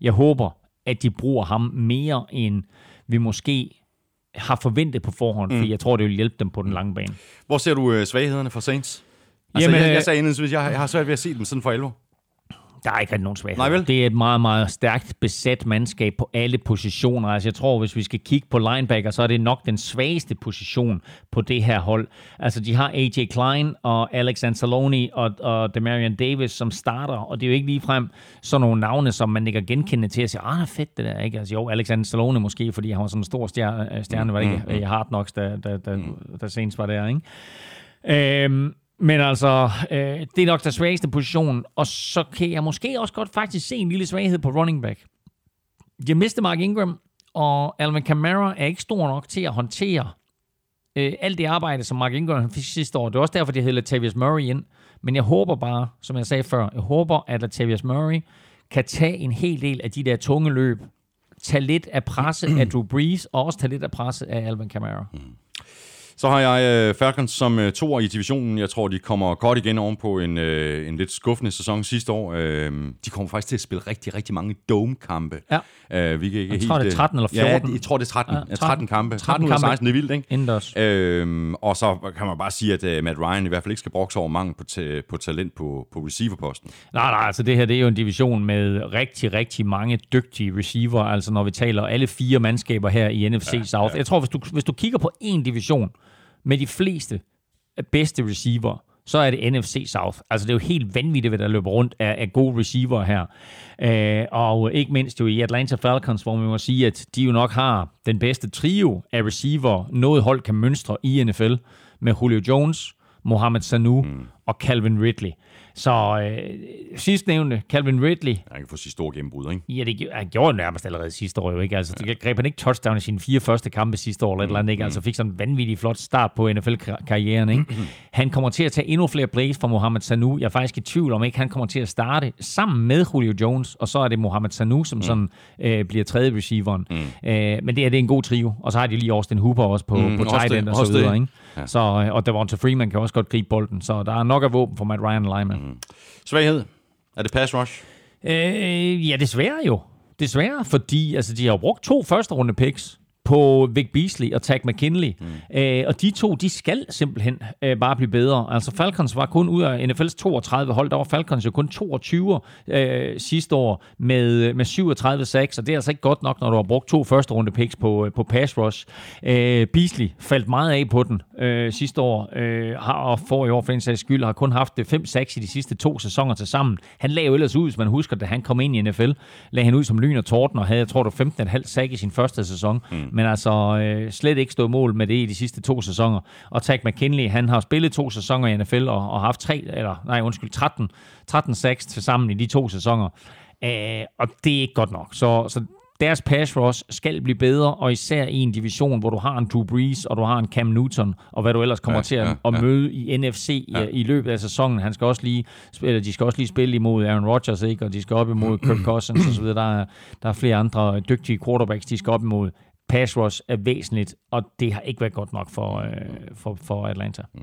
Jeg håber, at de bruger ham mere, end vi måske har forventet på forhånd, mm. for jeg tror, det vil hjælpe dem på den lange bane. Hvor ser du øh, svaghederne for Saints? Altså, Jamen, jeg, jeg sagde indledningsvis, jeg, jeg har svært ved at se dem sådan for alvor. Der er ikke rigtig nogen svaghed. Nej, vel? Det er et meget, meget stærkt besat mandskab på alle positioner. Altså, jeg tror, hvis vi skal kigge på linebacker, så er det nok den svageste position på det her hold. Altså, de har AJ Klein og Alex Anzalone og, og Demarion Davis, som starter, og det er jo ikke ligefrem sådan nogle navne, som man ikke genkende til at sige, ah, fedt det der, ikke? Altså, jo, Alex Anzalone måske, fordi han var sådan en stor stjerne, stjerne var det ikke? Mm, mm. Hard Knocks, der, der, der, mm. der senest var der, ikke? Øhm, men altså, øh, det er nok den svageste position, og så kan jeg måske også godt faktisk se en lille svaghed på running back. Jeg mister Mark Ingram, og Alvin Kamara er ikke stor nok til at håndtere øh, alt det arbejde, som Mark Ingram fik sidste år. Det er også derfor, de hedder Latavius Murray ind. Men jeg håber bare, som jeg sagde før, jeg håber, at Latavius Murray kan tage en hel del af de der tunge løb, tage lidt af presset af Drew Brees, og også tage lidt af presset af Alvin Kamara. Mm. Så har jeg øh, Falcons som øh, toer i divisionen. Jeg tror, de kommer godt igen oven på en, øh, en lidt skuffende sæson sidste år. Øh, de kommer faktisk til at spille rigtig, rigtig mange dome-kampe. Ja. Øh, vi kan ikke jeg helt, tror, det er 13 eller 14. Ja, jeg tror, det er 13. Ja, 13, 13 kampe. 13, 13 ud af 16, det er vildt, ikke? Indendørs. Øh, og så kan man bare sige, at uh, Matt Ryan i hvert fald ikke skal brokse over mangel på, ta- på talent på, på receiverposten. Nej, nej, altså det her det er jo en division med rigtig, rigtig mange dygtige receiver. Altså når vi taler alle fire mandskaber her i NFC ja, South. Ja. Jeg tror, hvis du, hvis du kigger på en division, med de fleste bedste receiver, så er det NFC South. Altså det er jo helt vanvittigt, hvad der løber rundt af, af gode receiver her. Øh, og ikke mindst jo i Atlanta Falcons, hvor man må sige, at de jo nok har den bedste trio af receiver, noget hold kan mønstre i NFL, med Julio Jones, Mohamed Sanu mm. og Calvin Ridley. Så øh, sidst nævnte Calvin Ridley. Han kan få sit store gennembrud, ikke? Ja, det han gjorde det nærmest allerede sidste år, jo ikke? Altså, ja. greb han ikke touchdown i sine fire første kampe sidste år, eller, mm, eller andet, ikke? Altså fik sådan en vanvittig flot start på NFL-karrieren, ikke? (clears throat) Han kommer til at tage endnu flere plays fra Mohamed Sanu. Jeg er faktisk i tvivl om, ikke han kommer til at starte sammen med Julio Jones, og så er det Mohamed Sanu, som mm. sådan øh, bliver tredje receiveren. Mm. Øh, men det er, det er en god trio. Og så har de lige Austin Hooper også på, mm, på tight end og så videre, ikke? Ja. Så, øh, og Devonta Freeman kan også godt gribe bolden, så der er nok af våben for Matt Ryan og Lyman. Mm. Svaghed? Er det pass rush? Øh, ja, desværre jo. Desværre, fordi altså, de har brugt to første runde picks på Vic Beasley og Tag McKinley. Mm. Øh, og de to, de skal simpelthen øh, bare blive bedre. Altså Falcons var kun ud af NFL's 32 hold, der var Falcons jo kun 22 øh, sidste år med, med 37-6, og det er altså ikke godt nok, når du har brugt to første runde picks på, på pass rush. Øh, Beasley faldt meget af på den øh, sidste år, øh, har, og får i år for en sags skyld, har kun haft 5-6 i de sidste to sæsoner til sammen. Han lagde jo ellers ud, hvis man husker, da han kom ind i NFL, lagde han ud som lyn og torden, og havde, jeg tror, du 15,5 sack i sin første sæson. Mm men altså øh, slet ikke stået mål med det i de sidste to sæsoner. Og Tag McKinley, han har spillet to sæsoner i NFL og, og haft tre, eller nej, undskyld, 13, 13 6 til sammen i de to sæsoner. Øh, og det er ikke godt nok. Så, så deres pass rush skal blive bedre, og især i en division, hvor du har en Drew Brees, og du har en Cam Newton, og hvad du ellers kommer ja, til at, ja, at møde i NFC ja. i, i løbet af sæsonen. Han skal også lige, eller de skal også lige spille imod Aaron Rodgers, ikke? og de skal op imod Kirk (clears throat) Cousins osv. Der er, der er flere andre dygtige quarterbacks, de skal op imod pass rush er væsentligt, og det har ikke været godt nok for, øh, for, for Atlanta. Mm.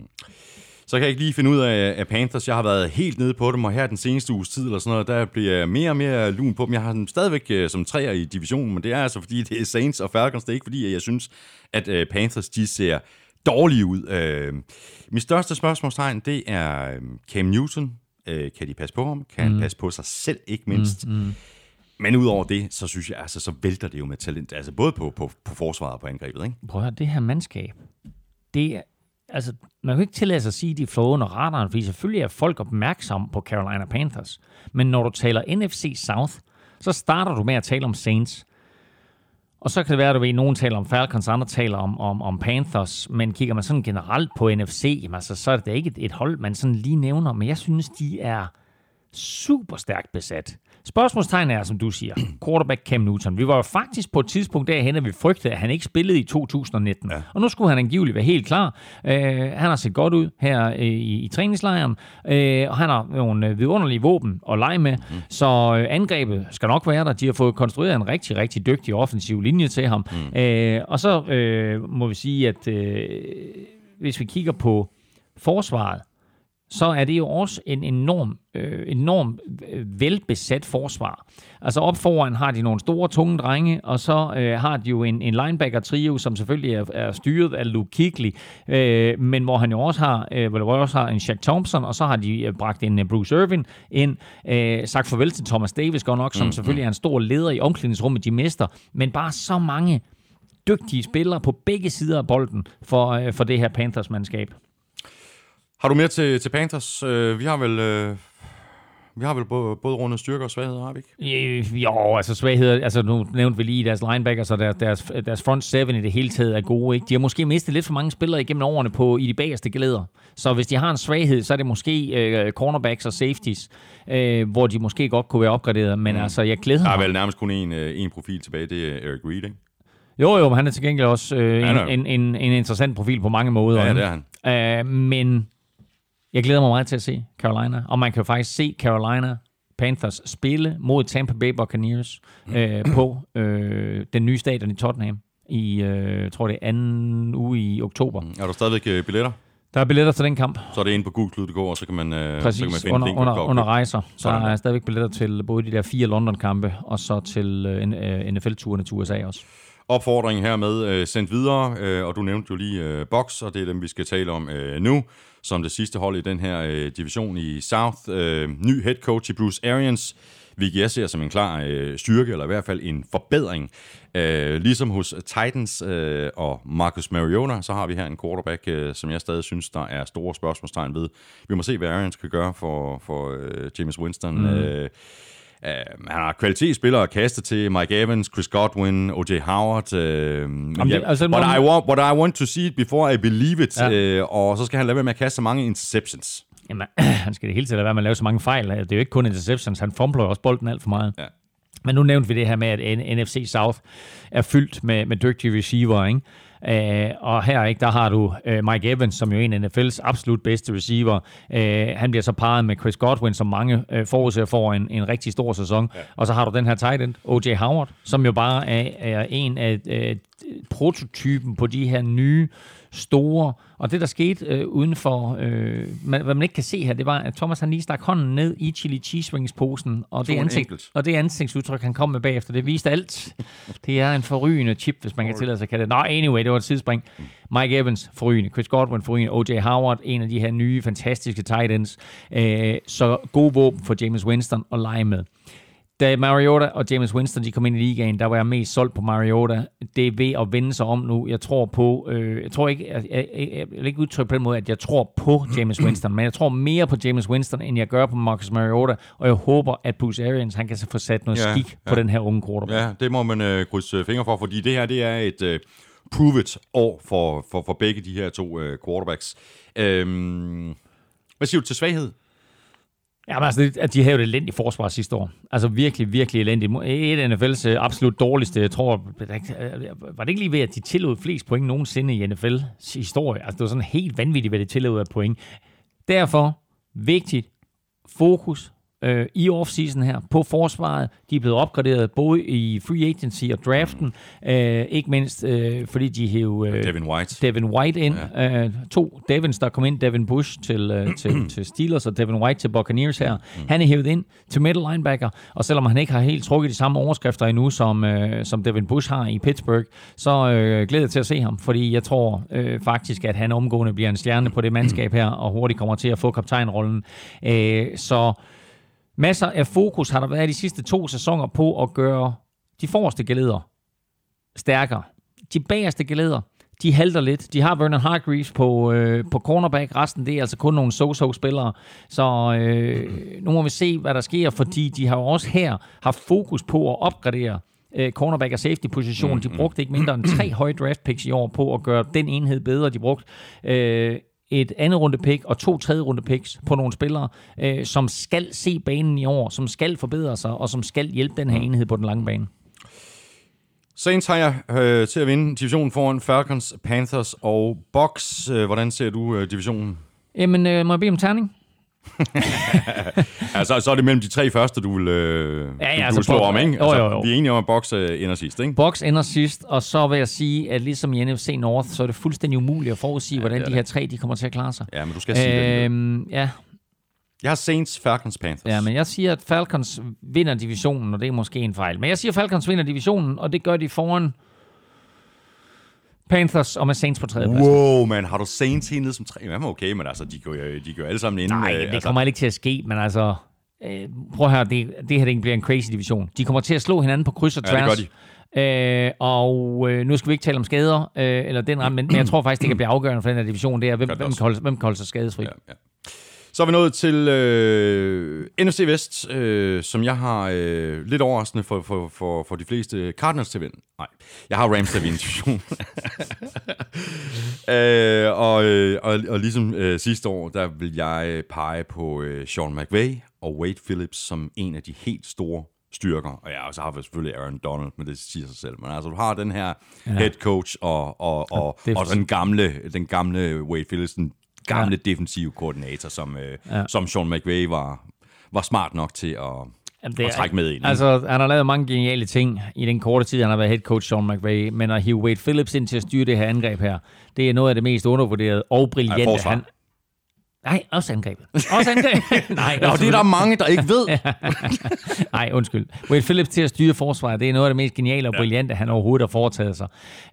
Så kan jeg ikke lige finde ud af, af Panthers. Jeg har været helt nede på dem, og her den seneste uges tid, eller sådan noget, der bliver jeg mere og mere lun på dem. Jeg har dem stadigvæk uh, som træer i divisionen, men det er altså fordi, det er Saints og Falcons. Det er ikke fordi, at jeg synes, at uh, Panthers de ser dårlige ud. Øh, mit største spørgsmålstegn, det er øh, Cam Newton. Øh, kan de passe på ham? Kan mm. han passe på sig selv, ikke mindst? Mm, mm. Men udover det, så synes jeg, altså, så vælter det jo med talent. Altså både på, på, på forsvaret og på angrebet, ikke? Prøv at høre, det her mandskab, det er, altså, man kan ikke tillade sig at sige, at de flår under radaren, fordi selvfølgelig er folk opmærksomme på Carolina Panthers. Men når du taler NFC South, så starter du med at tale om Saints. Og så kan det være, at du ved, at nogen taler om Falcons, andre taler om, om, om Panthers, men kigger man sådan generelt på NFC, jamen, altså, så er det ikke et, et hold, man sådan lige nævner, men jeg synes, de er super stærkt besat. Spørgsmålstegn er, som du siger, quarterback Cam Newton. Vi var jo faktisk på et tidspunkt derhen, at vi frygtede, at han ikke spillede i 2019. Ja. Og nu skulle han angiveligt være helt klar. Uh, han har set godt ud her uh, i, i træningslejren, uh, og han har nogle uh, vidunderlige våben at lege med. Mm. Så uh, angrebet skal nok være der. De har fået konstrueret en rigtig, rigtig dygtig offensiv linje til ham. Mm. Uh, og så uh, må vi sige, at uh, hvis vi kigger på forsvaret, så er det jo også en enorm, øh, enorm øh, velbesat forsvar. Altså op foran har de nogle store, tunge drenge, og så øh, har de jo en, en linebacker-trio, som selvfølgelig er, er styret af Luke Kuechly, øh, men hvor han jo også har, øh, hvor også har en Shaq Thompson, og så har de øh, bragt en uh, Bruce Irvin ind, øh, sagt farvel til Thomas Davis godt nok, som mm, selvfølgelig er en stor leder i omklædningsrummet, de mister, men bare så mange dygtige spillere på begge sider af bolden for, øh, for det her Panthers-mandskab. Har du mere til, til Panthers? Øh, vi har vel... Øh vi har vel både, både rundet styrker og svagheder, har vi ikke? Jo, altså svagheder, altså nu nævnte vi lige deres linebackers, og deres, deres, deres front seven i det hele taget er gode. Ikke? De har måske mistet lidt for mange spillere igennem årene på, i de bagerste glæder. Så hvis de har en svaghed, så er det måske øh, cornerbacks og safeties, øh, hvor de måske godt kunne være opgraderet. Men mm. altså, jeg glæder mig. Der er vel nærmest kun en, øh, en profil tilbage, det er Eric Reed, ikke? Jo, jo, men han er til gengæld også øh, en, en, en, en interessant profil på mange måder. Ja, det er han. Øh, men jeg glæder mig meget til at se Carolina, og man kan jo faktisk se Carolina Panthers spille mod Tampa Bay Buccaneers øh, på øh, den nye stadion i Tottenham i, øh, tror det er anden uge i oktober. Mm. Er der stadigvæk øh, billetter? Der er billetter til den kamp. Så er det inde på Google og så kan man, øh, Præcis, så kan man finde under, link under, under rejser. Så der er stadigvæk billetter til både de der fire London-kampe, og så til øh, NFL-turene til USA også. Opfordringen hermed øh, sendt videre, øh, og du nævnte jo lige øh, Box, og det er dem, vi skal tale om øh, nu som det sidste hold i den her øh, division i South. Øh, ny head coach i Bruce Arians, hvilket jeg ser som en klar øh, styrke, eller i hvert fald en forbedring. Øh, ligesom hos Titans øh, og Marcus Mariota, så har vi her en quarterback, øh, som jeg stadig synes, der er store spørgsmålstegn ved. Vi må se, hvad Arians kan gøre for, for øh, James Winston. Mm. Øh, Uh, han har kvalitetsspillere kastet til Mike Evans, Chris Godwin, O.J. Howard. Jamen, ja, det, altså, but, I want, but I want to see it before I believe it. Ja. Uh, og så skal han lade være med at kaste så mange interceptions. Jamen, (clears throat) han skal det hele tiden lade være med at lave så mange fejl. Det er jo ikke kun interceptions, han fumbler også bolden alt for meget. Ja. Men nu nævnte vi det her med, at NFC South er fyldt med, med dygtige receiver, ikke? Uh, og her ikke, der har du uh, Mike Evans, som jo er en af NFL's absolut bedste receiver. Uh, han bliver så parret med Chris Godwin, som mange uh, forudser for en, en rigtig stor sæson. Ja. Og så har du den her tight end, O.J. Howard, som jo bare er, er en af uh, prototypen på de her nye store. Og det, der skete øh, uden for, øh, hvad man ikke kan se her, det var, at Thomas han lige stak hånden ned i chili cheese wings posen og det, ansigt, og det ansigtsudtryk, han kom med bagefter, det viste alt. Det er en forrygende chip, hvis man kan tillade sig at kalde det. Nå, anyway, det var et sidespring. Mike Evans, forrygende. Chris Godwin, forrygende. O.J. Howard, en af de her nye, fantastiske tight ends. Øh, så god våben for James Winston at lege med da Mariota og James Winston de kom ind i ligaen, der var jeg mest solgt på Mariota. Det er ved at vende sig om nu. Jeg tror på, øh, jeg tror ikke, jeg, jeg, jeg, jeg vil ikke udtrykke på den måde, at jeg tror på James (clears throat) Winston, men jeg tror mere på James Winston, end jeg gør på Marcus Mariota, og jeg håber, at Bruce Arians, han kan så få sat noget ja, skik ja. på den her unge quarterback. Ja, det må man øh, krydse fingre for, fordi det her, det er et øh, prove-it år for, for, for begge de her to øh, quarterbacks. Øhm, hvad siger du til svaghed? Ja, men altså, at de havde jo et elendigt forsvar sidste år. Altså virkelig, virkelig elendigt. Et af NFL's øh, absolut dårligste, jeg tror, øh, øh, var det ikke lige ved, at de tillod flest point nogensinde i NFL's historie? Altså det var sådan helt vanvittigt, hvad de tillod af point. Derfor, vigtigt, fokus, øh, i offseason her på forsvaret. De er blevet opgraderet både i free agency og draften. Øh, ikke mindst øh, fordi de hævde øh, Devin White. Devin White ind. Ja. Øh, to Devins, der kom ind. Devin Bush til, øh, (clears throat) til, til Steelers og Devin White til Buccaneers her. Mm. Han er hævet ind til middle linebacker, og selvom han ikke har helt trukket de samme overskrifter endnu, som, øh, som Devin Bush har i Pittsburgh, så øh, glæder jeg til at se ham, fordi jeg tror øh, faktisk, at han omgående bliver en stjerne på det mandskab her, og hurtigt kommer til at få kaptajnrollen. Øh, så masser af fokus har der været de sidste to sæsoner på at gøre de forreste geleder stærkere. De bagerste geleder, de halter lidt. De har Vernon Hargreaves på, øh, på cornerback. Resten det er altså kun nogle so-so-spillere. Så øh, nu må vi se, hvad der sker, fordi de har jo også her haft fokus på at opgradere øh, cornerback og safety-position. De brugte ikke mindre end tre høje draft picks i år på at gøre den enhed bedre. De brugte øh, et andet runde pick og to tredje runde picks på nogle spillere, øh, som skal se banen i år, som skal forbedre sig, og som skal hjælpe den her enhed på den lange bane. Saints har jeg øh, til at vinde divisionen foran Falcons, Panthers og Bucks. Øh, hvordan ser du øh, divisionen? Jamen, øh, må jeg bede om terning? (laughs) altså, så er det mellem de tre første, du vil, øh, Ja, ja, du, altså, vil slå om, ikke? Jo, Altså, jo, jo. Vi er enige om, at Bucks øh, ender sidst, ikke? Box ender sidst, og så vil jeg sige, at ligesom i NFC North, så er det fuldstændig umuligt at forudsige, hvordan det er de her tre de kommer til at klare sig. Ja, men du skal sige det. Øhm, ja, Jeg har Saints, Falcons, Panthers. ja, men jeg siger, at Falcons vinder divisionen, og det er måske en fejl. Men jeg siger, at Falcons vinder divisionen, og det gør de foran Panthers og med Saints på tredje plads. Wow, man, har du Saints helt som tre? Jamen okay, men altså, de går jo, de går jo alle sammen ind. Nej, øh, det altså, kommer ikke til at ske, men altså... Øh, prøv her, det, det her det bliver en crazy division. De kommer til at slå hinanden på kryds og Ja, det tværs. gør Øh, og øh, nu skal vi ikke tale om skader, øh, eller den ramme, men, men jeg tror faktisk, det kan blive afgørende for den her division, det er, hvem, Gør hvem, kan holde, hvem kan holde sig skadesfri. Ja, ja. Så er vi nået til øh, NFC Vest, øh, som jeg har øh, lidt overraskende for, for, for, for de fleste Cardinals til vinde. Nej, jeg har Rams til at vinde (laughs) øh, og, øh, og, og ligesom øh, sidste år, der vil jeg pege på øh, Sean McVay og Wade Phillips som en af de helt store styrker. Og ja, og så har vi selvfølgelig Aaron Donald, men det siger sig selv. Men altså, du har den her ja. head coach og, og, og, og for- den gamle, den gamle Wade Phillips, den gamle ja. defensive koordinator, som, øh, Ja. som Sean McVay var, var smart nok til at, Jamen, at trække med ind. Altså, han har lavet mange geniale ting i den korte tid, han har været head coach Sean McVay, men at hive Wade Phillips ind til at styre det her angreb her, det er noget af det mest undervurderede og brillante. han, Nej, også angrebet. Også angrebet. (laughs) Nej, og det er der mange, der ikke ved. (laughs) Nej, undskyld. Wade Phillips til at styre forsvaret, det er noget af det mest geniale og brillante, han overhovedet har foretaget sig.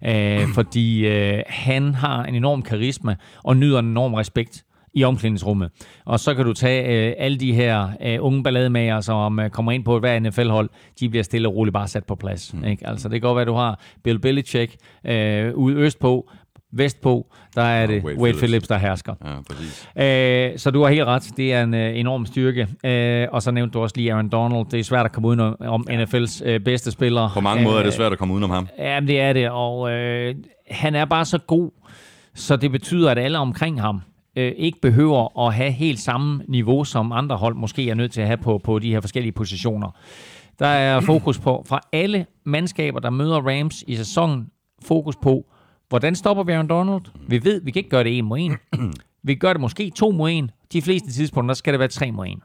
Øh, (clears throat) fordi øh, han har en enorm karisma og nyder en enorm respekt i omklædningsrummet. Og så kan du tage øh, alle de her øh, unge ballademager, som øh, kommer ind på et hver NFL-hold, de bliver stille og roligt bare sat på plads. Mm. Ikke? Altså, det kan godt være, at du har Bill Belichick øh, ude østpå, vestpå, der er det Wade Wade, Phillips. Der hersker. Ja, præcis. Øh, så du har helt ret. Det er en øh, enorm styrke. Øh, og så nævnte du også lige Aaron Donald. Det er svært at komme ud om, om NFL's øh, bedste spiller. På mange måder er det svært at komme udenom ham. Ja, det er det. Og øh, han er bare så god, så det betyder, at alle omkring ham øh, ikke behøver at have helt samme niveau, som andre hold måske er nødt til at have på, på de her forskellige positioner. Der er fokus på, fra alle mandskaber, der møder Rams i sæsonen, fokus på, hvordan stopper vi Aaron Donald? Vi ved, vi kan ikke gøre det en mod en. (clears throat) Vi gør det måske to mod en. De fleste tidspunkter skal det være tre mod en.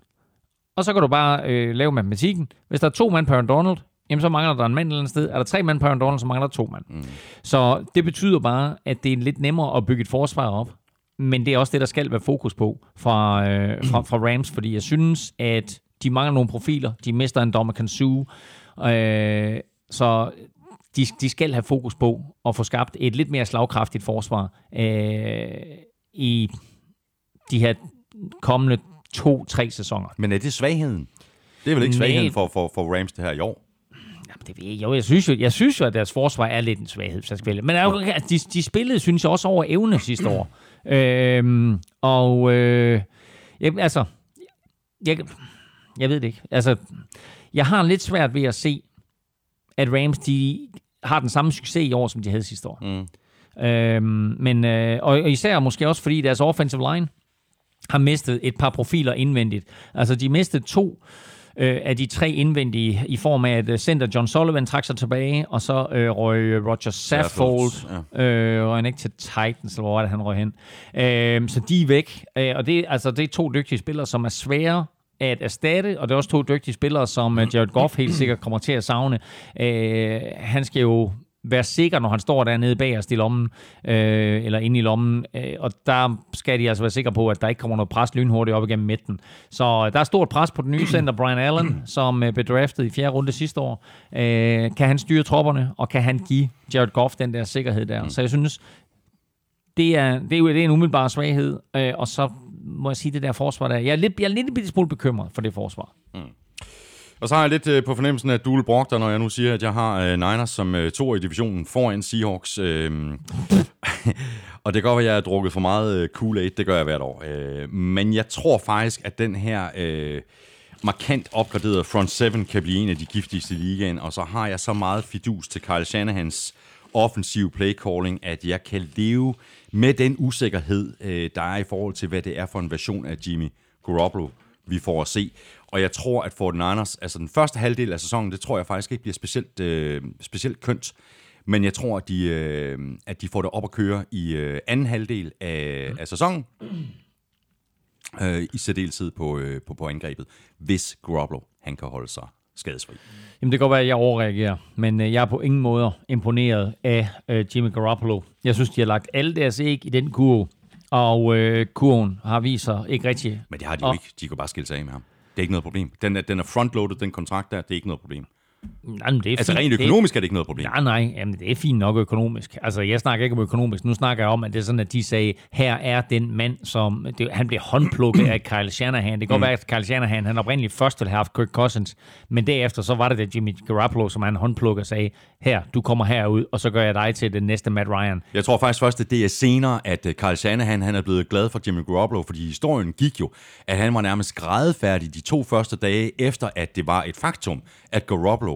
Og så kan du bare øh, lave matematikken. Hvis der er to mand på Aaron Donald, jamen så mangler der en mand et eller andet sted. Er der tre mand på Aaron Donald, så mangler der to mand. Mm. Så det betyder bare, at det er lidt nemmere at bygge et forsvar op. Men det er også det, der skal være fokus på fra, øh, fra, fra Rams, fordi jeg synes, at de mangler nogle profiler. De mister en Dommer Kansu. Øh, så de, de skal have fokus på at få skabt et lidt mere slagkraftigt forsvar øh, i de her kommende to-tre sæsoner. Men er det svagheden? Det er vel ikke svagheden for, for, for Rams det her i år? Jamen, det ved jeg, jo, jeg synes jo, jeg synes jo, at deres forsvar er lidt en svaghed, jeg skal. Men altså, de, de spillede, synes jeg, også over evne sidste år. Øhm, og øh, jeg, altså, jeg, jeg ved det ikke. Altså, jeg har lidt svært ved at se, at Rams, de har den samme succes i år, som de havde sidste år. Mm. Øhm, men, øh, og, og især måske også, fordi deres offensive line har mistet et par profiler indvendigt. Altså, de mistede to øh, af de tre indvendige i form af, at øh, center John Sullivan trak sig tilbage, og så øh, røg Roger Saffold, ja. øh, røg han ikke til Titans, eller hvor var det, han røg hen. Øh, så de er væk, øh, og det, altså, det er to dygtige spillere, som er svære at erstatte, og det er også to dygtige spillere, som øh, Jared Goff helt sikkert kommer til at savne. Øh, han skal jo være sikker, når han står dernede bag os i lommen, øh, eller inde i lommen. Øh, og der skal de altså være sikre på, at der ikke kommer noget pres lynhurtigt op igennem midten. Så øh, der er stort pres på den nye center, Brian Allen, (clears throat) som øh, blev draftet i fjerde runde sidste år. Øh, kan han styre tropperne, og kan han give Jared Goff den der sikkerhed der? Så jeg synes, det er, det er det er en umiddelbar svaghed, øh, og så må jeg sige, det der forsvar der. Jeg er lidt, jeg er lidt en lille smule bekymret for det forsvar. Mm. Og så har jeg lidt øh, på fornemmelsen af Dule Brogter, når jeg nu siger, at jeg har øh, Niners som øh, to i divisionen foran Seahawks. Øh, (laughs) og det kan godt være, at jeg har drukket for meget øh, Kool-Aid, det gør jeg hvert år. Øh, men jeg tror faktisk, at den her øh, markant opgraderede front seven kan blive en af de giftigste i ligaen, og så har jeg så meget fidus til Kyle Shanahans offensiv play calling, at jeg kan leve med den usikkerhed, øh, der er i forhold til, hvad det er for en version af Jimmy Garoppolo, vi får at se. Og jeg tror, at Fort Niners, altså den første halvdel af sæsonen, det tror jeg faktisk ikke bliver specielt, øh, specielt kønt. Men jeg tror, at de, øh, at de får det op at køre i øh, anden halvdel af, af sæsonen. Øh, I særdeleshed på, øh, på, på angrebet, hvis Garoppolo han kan holde sig skadesfri. Jamen det kan godt være, at jeg overreagerer, men øh, jeg er på ingen måde imponeret af øh, Jimmy Garoppolo. Jeg synes, de har lagt alle deres æg i den kurve, og øh, kurven har vist sig ikke rigtig. Men det har de jo Og- ikke. De kan bare skille sig af med ham. Det er ikke noget problem. Den er, den er frontloaded, den kontrakt der, det er ikke noget problem. Nej, men det er Altså fint. rent Det- økonomisk er det ikke noget problem. Nej, nej, jamen det er fint nok økonomisk. Altså, jeg snakker ikke om økonomisk. Nu snakker jeg om, at det er sådan, at de sagde, her er den mand, som... Det, han bliver håndplukket af Kyle Shanahan. Det kan godt være, at Kyle Shanahan, han oprindeligt først ville have haft Kirk Cousins, men derefter så var det det Jimmy Garoppolo, som han håndplukker og sagde, her, du kommer herud, og så gør jeg dig til den næste Matt Ryan. Jeg tror faktisk først, at det er senere, at øh, Kyle Shanahan han er blevet glad for Jimmy Garoppolo, fordi historien gik jo, at han var nærmest grædefærdig de to første dage, efter at det var et faktum, at Garoppolo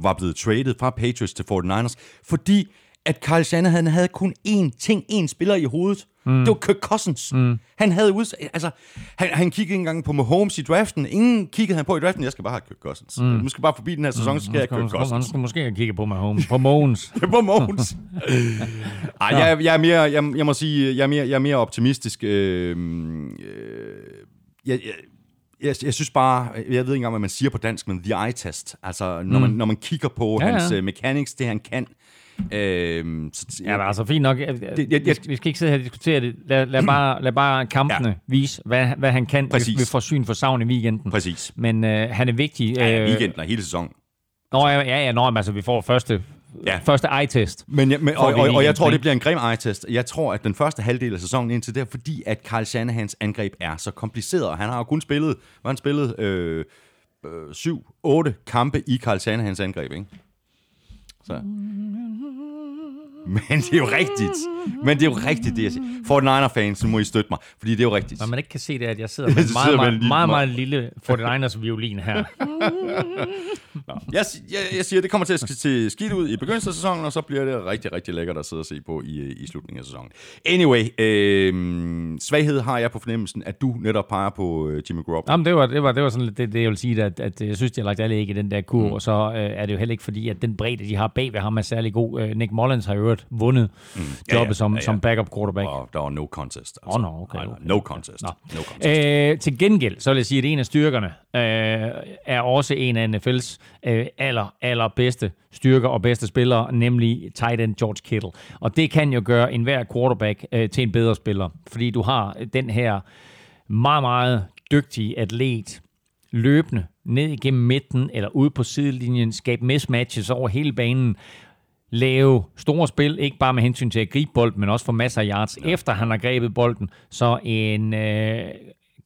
var blevet traded fra Patriots til 49ers, fordi at Kyle Shanahan havde kun én ting, én spiller i hovedet. Mm. Det var Kirk Cousins. Mm. Han havde uds- altså, han, han kiggede ikke engang på Mahomes i draften. Ingen kiggede han på i draften. Jeg skal bare have Kirk Cousins. Mm. Nu skal bare forbi den her sæson, så skal jeg have Kirk Han Cousins. skulle måske have kigget på Mahomes. På Mahomes. (laughs) på Måns. (laughs) Ej, jeg, jeg, er mere, jeg, jeg må sige, jeg er mere, jeg er mere optimistisk. Øh, øh, jeg, jeg, jeg, jeg synes bare, jeg ved ikke engang, hvad man siger på dansk, men the eye test. Altså, når, man, når man kigger på Ja, ja, hans ja. ja. mechanics, det han kan. Øh, så, Ja, men altså fint nok. Det, jeg- jeg, vi, skal, vi skal ikke sidde her og diskutere det. Lad, lad, (clears throat) bare, lad bare kampene ja. vise, hvad, hvad han kan, Præcis. får syn for savn i weekenden. Præcis. Men øh, han er vigtig. Ja, øh, weekenden og hele sæsonen. Nå, ja, ja, ja nå, men altså, vi får første, ja. Ja. første eye-test. Men, jeg, men, og, og, og jeg tror, det bliver en grim eye-test. Jeg tror, at den første halvdel af sæsonen indtil der, fordi at Carl Shanahans angreb er så kompliceret, og han har jo kun spillet, har han spillet, øh, øh, syv, otte kampe i Carl Shanahans angreb, ikke? Så. (laughs) Men det er jo rigtigt. Men det er jo rigtigt, det jeg siger. For Niner fans, så må I støtte mig, fordi det er jo rigtigt. Hvad man ikke kan se, det er, at jeg sidder (laughs) med en meget, sidder med meget, meget, meget lille 49ers violin her. (laughs) Jeg, jeg, jeg siger, det kommer til at se skidt ud i begyndelsen af sæsonen, og så bliver det rigtig, rigtig lækkert at sidde og se på i, øh, i slutningen af sæsonen. Anyway, øh, svaghed har jeg på fornemmelsen, at du netop peger på øh, Jimmy Garoppolo. Jamen, det var, det var, det var sådan lidt det, det, jeg vil sige, at, at jeg synes, de har lagt alle ikke i den der kurv, mm. og så øh, er det jo heller ikke fordi, at den bredde, de har bag ved ham, er særlig god. Øh, Nick Mullins har jo øvrigt vundet mm. Ja, jobbet ja, som, ja, ja. som backup quarterback. Og der var no contest. Åh, nå, okay, Nej, nej, okay, no okay. contest. Nå. No contest. Øh, til gengæld, så vil jeg sige, at en af styrkerne øh, er også en af NFL's øh, aller, aller bedste styrker og bedste spillere, nemlig tight end George Kittle. Og det kan jo gøre enhver quarterback øh, til en bedre spiller, fordi du har den her meget, meget dygtige atlet, løbende ned igennem midten eller ude på sidelinjen, skabe mismatches over hele banen, lave store spil, ikke bare med hensyn til at gribe bolden, men også få masser af yards, ja. efter han har grebet bolden. Så en øh,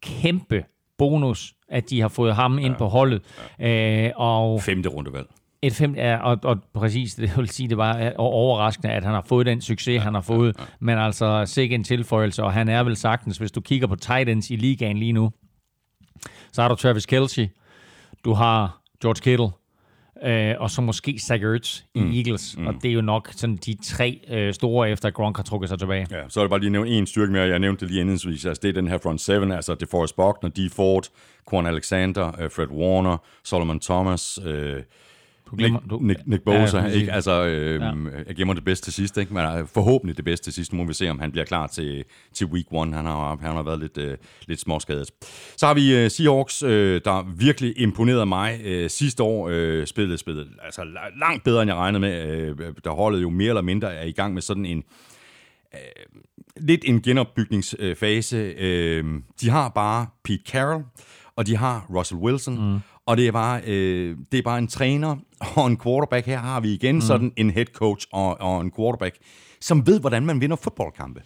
kæmpe bonus, at de har fået ham ind på holdet. Øh, og Femte rundevalg. et fem, ja, og, og præcis, det vil sige, det var øh, overraskende, at han har fået den succes, ja, han har fået. Ja, ja. Men altså, sikke en tilføjelse, og han er vel sagtens, hvis du kigger på tight ends i ligaen lige nu, så har du Travis Kelce, du har George Kittle, øh, og så måske Zach Ertz i mm. Eagles. Mm. Og det er jo nok sådan de tre øh, store, efter Gronk har trukket sig tilbage. Ja, så er det bare lige nævnt en styrke mere. Jeg nævnte det lige indledningsvis. Altså, det er den her front seven, altså DeForest Buckner, Dee Ford, Quan Alexander, øh, Fred Warner, Solomon Thomas, øh, Du glemmer, Nick, du, Nick, Nick Bosa, Ja, ikke? Altså, øh, ja. jeg gemmer det bedste til sidst, ikke? Men øh, forhåbentlig det bedste til sidst. Nu må vi se, om han bliver klar til, til week one. Han har, han har været lidt, øh, lidt småskadet. Så har vi øh, Seahawks, øh, der virkelig imponerede mig øh, sidste år. Øh, spillede, spillede altså, la- langt bedre, end jeg regnede med. Øh, der holdet jo mere eller mindre er i gang med sådan en lidt en genopbygningsfase. Øh, de har bare Pete Carroll, og de har Russell Wilson, mm. Og det er, bare, øh, det er bare en træner og en quarterback. Her har vi igen mm. sådan en head coach og, og en quarterback, som ved, hvordan man vinder fodboldkampe.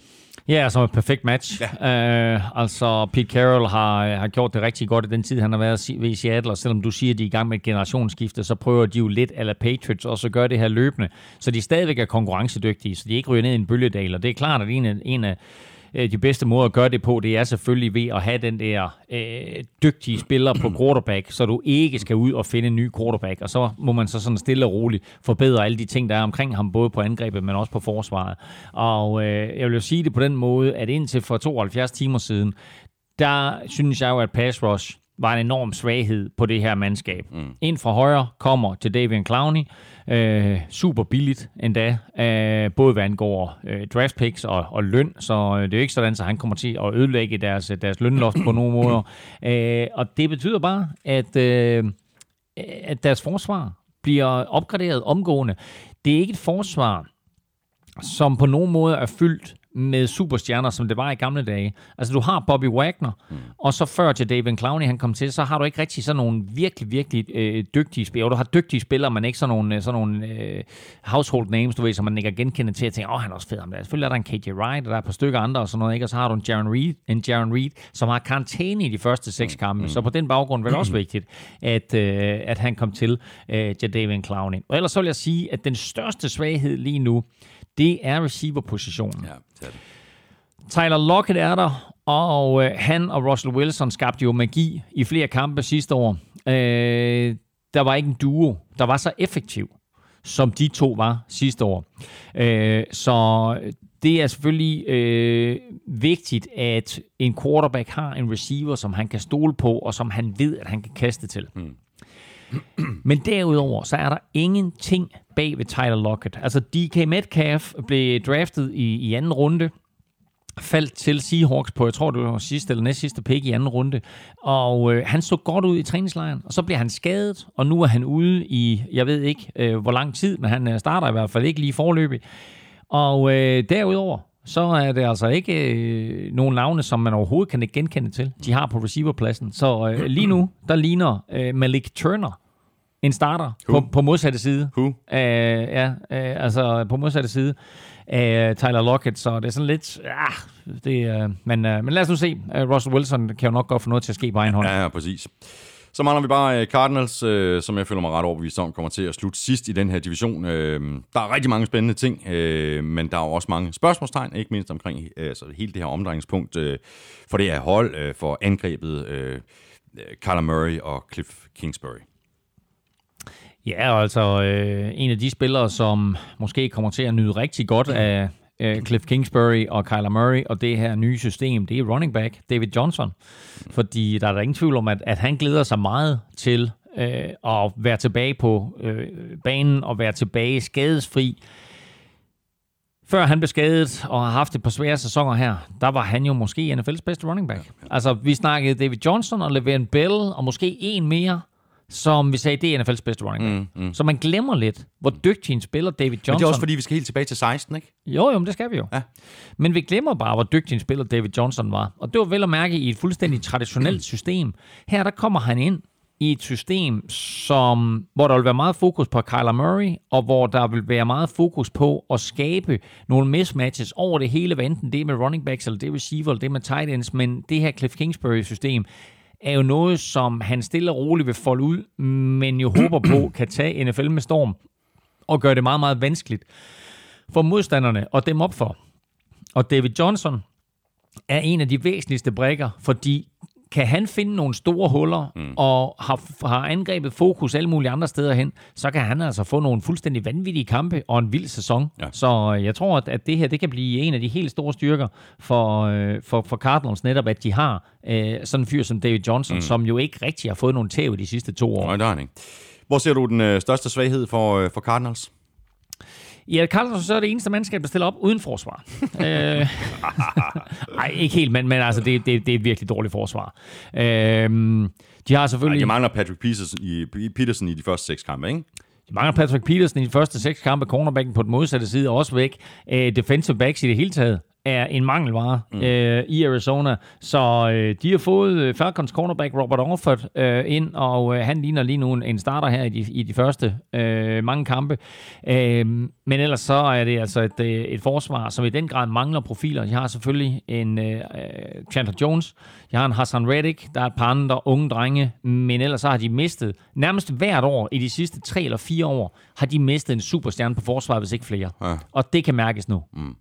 Ja, som et perfekt match. Ja. Uh, altså, Pete Carroll har, har gjort det rigtig godt i den tid, han har været i- Seattle, og selvom du siger, at de er i gang med et generationsskifte, så prøver de jo lidt ala Patriots også at gøre det her løbende, så de stadigvæk er konkurrencedygtige, så de ikke ryger ned i en bølgedal, og det er klart, at en af, en af øh, Øh, de bedste måder at gøre det på, det er selvfølgelig ved at have den der øh, dygtige spiller på quarterback, så du ikke skal ud og finde en ny quarterback, og så må man så sådan stille og roligt forbedre alle de ting, der er omkring ham, både på angrebet, men også på forsvaret. Og øh, jeg vil jo sige det på den måde, at indtil for 72 timer siden, der synes jeg jo, at pass rush var en enorm svaghed på det her mandskab. Mm. Ind fra højre kommer til Davian Clowney. Øh, super billigt endda, øh, både hvad angår øh, draft picks og, og løn, så øh, det er jo ikke sådan, at han kommer til at ødelægge deres, deres lønloft på nogen måder. (clears throat) Øh, og det betyder bare, at, øh, at deres forsvar bliver opgraderet omgående. Det er ikke et forsvar, som på nogen måde er fyldt med superstjerner, som det var i gamle dage. Altså, du har Bobby Wagner, mm. og så før til David Clowney, han kom til, så har du ikke rigtig sådan nogle virkelig, virkelig øh, dygtige spillere. Du har dygtige spillere, men ikke sådan nogle, øh, sådan nogle øh, household names, du ved, som man ikke kan genkende til at tænke, åh, han er også fed ham der. Selvfølgelig er der en KJ Wright, og der er et par stykker andre og sådan noget, ikke? Og så har du en Jaron Reed, en Jaron Reed som har karantæne i de første seks kampe. Så på den baggrund var det også (clears throat) vigtigt, at, øh, at han kom til øh, til David Clowney. Og ellers så vil jeg sige, at den største svaghed lige nu, det er receiver-positionen. Ja, det er det. Tyler Lockett er der, og øh, han og Russell Wilson skabte jo magi i flere kampe sidste år. Øh, der var ikke en duo, der var så effektiv, som de to var sidste år. Øh, så det er selvfølgelig øh, vigtigt, at en quarterback har en receiver, som han kan stole på, og som han ved, at han kan kaste til. Mm. Men derudover, så er der ingenting bag ved Tyler Lockett. Altså DK Metcalf blev draftet i, i anden runde, faldt til Seahawks på, jeg tror det var sidste eller næst sidste pick i anden runde, og øh, han så godt ud i træningslejren, og så bliver han skadet, og nu er han ude i, jeg ved ikke øh, hvor lang tid, men han øh, starter i hvert fald ikke lige forløbig. Og øh, derudover, så er det altså ikke øh, nogen navne, som man overhovedet kan ikke genkende til. De har på receiverpladsen. Så øh, lige nu, der ligner øh, Malik Turner en starter på, på modsatte side. Who? Øh, ja, øh, altså på modsatte side af Tyler Lockett, så det er sådan lidt, ja, det, øh, men, øh, men lad os nu se. Øh, Russell Wilson kan jo nok godt få noget til at ske på egen hånd. Ja, ja, præcis. Så mangler vi bare øh, Cardinals, øh, som jeg føler mig ret overbevist om, kommer til at slutte sidst i den her division. Øh, der er rigtig mange spændende ting, øh, men der er jo også mange spørgsmålstegn, ikke mindst omkring øh, altså hele det her omdrejningspunkt øh, for det her hold, øh, for angrebet øh, Kyler Murray og Cliff Kingsbury. Ja, altså øh, en af de spillere, som måske kommer til at nyde rigtig godt af øh, Cliff Kingsbury og Kyler Murray og det her nye system, det er running back David Johnson. Fordi der er der ingen tvivl om, at, at han glæder sig meget til øh, at være tilbage på øh, banen og være tilbage skadesfri. Før han blev skadet og har haft et par svære sæsoner her, der var han jo måske NFL's bedste running back. Altså, vi snakkede David Johnson og Le'Veon Bell og måske en mere, som vi sagde, det er NFL's bedste running back. Mm, mm. Så man glemmer lidt, hvor dygtig en spiller David Johnson Men det er også fordi, vi skal helt tilbage til 16, ikke? jo, jo, men det skal vi jo. Ja. Men vi glemmer bare, hvor dygtig en spiller David Johnson var. Og det var vel at mærke i et fuldstændig traditionelt (clears throat) system. Her der kommer han ind i et system, som, hvor der vil være meget fokus på Kyler Murray, og hvor der vil være meget fokus på at skabe nogle mismatches over det hele, hvad enten det er med running backs, eller det er receiver, eller det er med tight ends, men det her Cliff Kingsbury-system er jo noget, som han stille og roligt vil folde ud, men jo håber på (clears throat) kan tage NFL med storm og gøre det meget, meget vanskeligt for modstanderne at dem op for. Og David Johnson er en af de væsentligste brækker, fordi kan han finde nogle store huller mm. og har, har angrebet fokus alle mulige andre steder hen, så kan han altså få nogle fuldstændig vanvittige kampe og en vild sæson. Ja. Så øh, jeg tror, at, at det her det kan blive en af de helt store styrker for, øh, for, for Cardinals netop, at de har øh, sådan en fyr som David Johnson, mm. som jo ikke rigtig har fået nogen tæv de sidste to år. Nej, der er han ikke. Hvor ser du den øh, største svaghed for, øh, for Cardinals? Ja, Cardinals så er det eneste mandskab, der stiller op uden forsvar. (laughs) øh, Nej, ikke helt, men, men altså, det, det, det er et virkelig dårligt forsvar. Øh, de har Ej, selvfølgelig... de mangler Patrick Peterson i, Peterson i de første seks kampe, ikke? De mangler Patrick Peterson i de første seks kampe. Cornerbacken på den modsatte side er også væk. Øh, defensive backs i det hele taget er en mangelvare mm. øh, i Arizona. Så øh, de har fået øh, Falcons cornerback Robert Orford øh, ind, og øh, han ligner lige nu en starter her i de, i de første øh, mange kampe. Øh, men ellers så er det altså et, øh, et forsvar, som i den grad mangler profiler. De har selvfølgelig en øh, Chandler Jones, de har en Hassan Reddick, der er et par andre unge drenge, men ellers så har de mistet, nærmest hvert år i de sidste tre eller fire år, har de mistet en superstjerne på forsvaret, hvis ikke flere. Ja. Og det kan mærkes nu. Mm.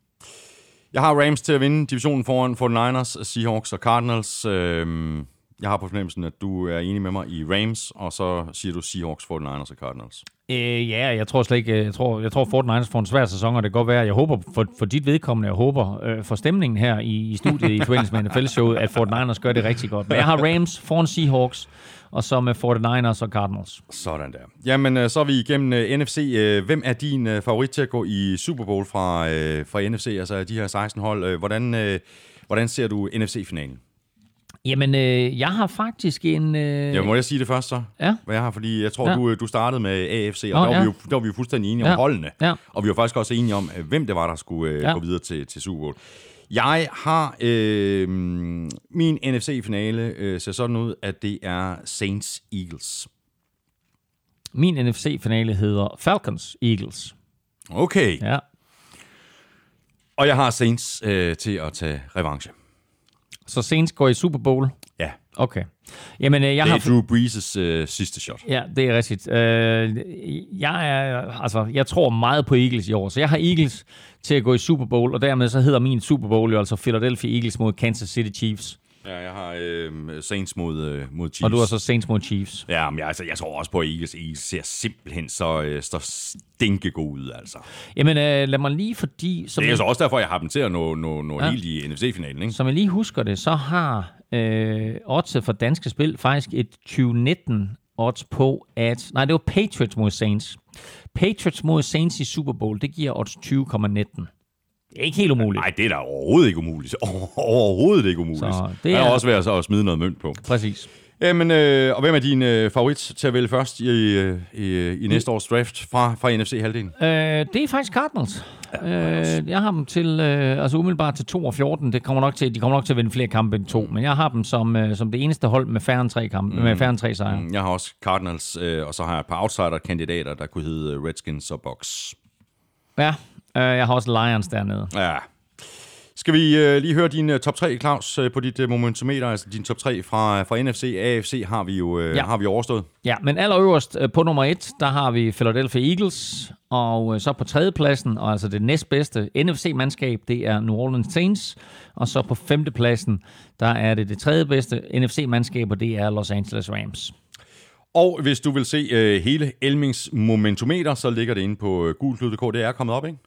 Jeg har Rams til at vinde divisionen foran 49ers, Seahawks og Cardinals. Øhm, jeg har på fornemmelsen, at du er enig med mig i Rams, og så siger du Seahawks, 49ers og Cardinals. Øh, ja, jeg tror slet ikke, øh, jeg tror, jeg tror 49ers får en svær sæson, og det kan godt være, jeg håber for, for dit vedkommende, jeg håber øh, for stemningen her i, i studiet i forbindelse med NFL-showet, at 49ers gør det rigtig godt. Men jeg har Rams foran Seahawks, og så med 49ers og Cardinals. Sådan der. Jamen, øh, så er vi igennem øh, NFC. Uh, hvem er din favorit til at gå i Super Bowl fra, fra NFC, altså de her 16 hold? Hvordan, hvordan ser du NFC-finalen? Jamen, øh, jeg har faktisk en... Øh... Ja, må jeg sige det først så? Ja. Hvad jeg har, fordi jeg tror, ja. du, du startede med AFC, og oh, der, var ja. vi jo, der var vi jo fuldstændig enige ja. om holdene. Ja. Og vi var faktisk også enige om, hvem det var, der skulle øh, ja. gå videre til, til Super Bowl. Jeg har øh, min NFC-finale øh, ser sådan ud, at det er Saints Eagles. Min NFC-finale hedder Falcons Eagles. Okay. Ja. Og jeg har Saints øh, til at tage revanche. Så Saints går i Super Bowl? Ja. Okay. Jamen, øh, jeg det er har... Drew Brees' øh, sidste shot. Ja, det er rigtigt. Øh, jeg, er, altså, jeg tror meget på Eagles i år, så jeg har Eagles til at gå i Super Bowl, og dermed så hedder min Super Bowl jo altså Philadelphia Eagles mod Kansas City Chiefs. Ja, jeg har øh, Saints mod, øh, mod Chiefs. Og du har så Saints mod Chiefs. Ja, men jeg, altså, jeg tror også på, at Eagles, Eagles ser simpelthen så, øh, så stinke god ud, altså. Jamen, øh, lad mig lige, fordi... Som det er jeg, så også derfor, jeg har dem til at nå, nå, nå ja. helt i NFC-finalen, ikke? Som jeg lige husker det, så har øh, oddset for danske spil faktisk et 2019 odds på, at... Nej, det var Patriots mod Saints. Patriots mod Saints i Super Bowl, det giver odds 20,19. Det er ikke helt umuligt. Nej, det er da overhovedet ikke umuligt. (laughs) Overhovedet ikke umuligt. Så det er, er også værd at smide noget mønt på. Præcis. Jamen, øh, og hvem er din øh, favorit til at vælge først i, øh, i, i næste års draft fra, fra NFC-halvdelen? Øh, det er faktisk Cardinals. Ja, øh, jeg har dem til, øh, altså umiddelbart til 2 og 14. Det kommer nok til, de kommer nok til at vinde flere kampe end to, men jeg har dem som, øh, som det eneste hold med færre end tre, kampe, mm. med færre end tre sejre. Mm, jeg har også Cardinals, øh, og så har jeg et par outsider-kandidater, der kunne hedde Redskins og Bucks. Ja, Uh, jeg har også Lions dernede. Ja. Skal vi uh, lige høre din uh, top 3, Claus, uh, på dit uh, momentometer, altså din top 3 fra, fra NFC. AFC har vi jo uh, ja. har vi overstået. Ja, men allerøverst uh, på nummer 1, der har vi Philadelphia Eagles, og uh, så på tredjepladsen, og altså det næstbedste NFC-mandskab, det er New Orleans Saints, og så på femtepladsen, der er det det tredje bedste NFC-mandskab, og det er Los Angeles Rams. Og hvis du vil se uh, hele Elmings momentometer, så ligger det inde på uh, gulklud.dk. Det er kommet op, ikke?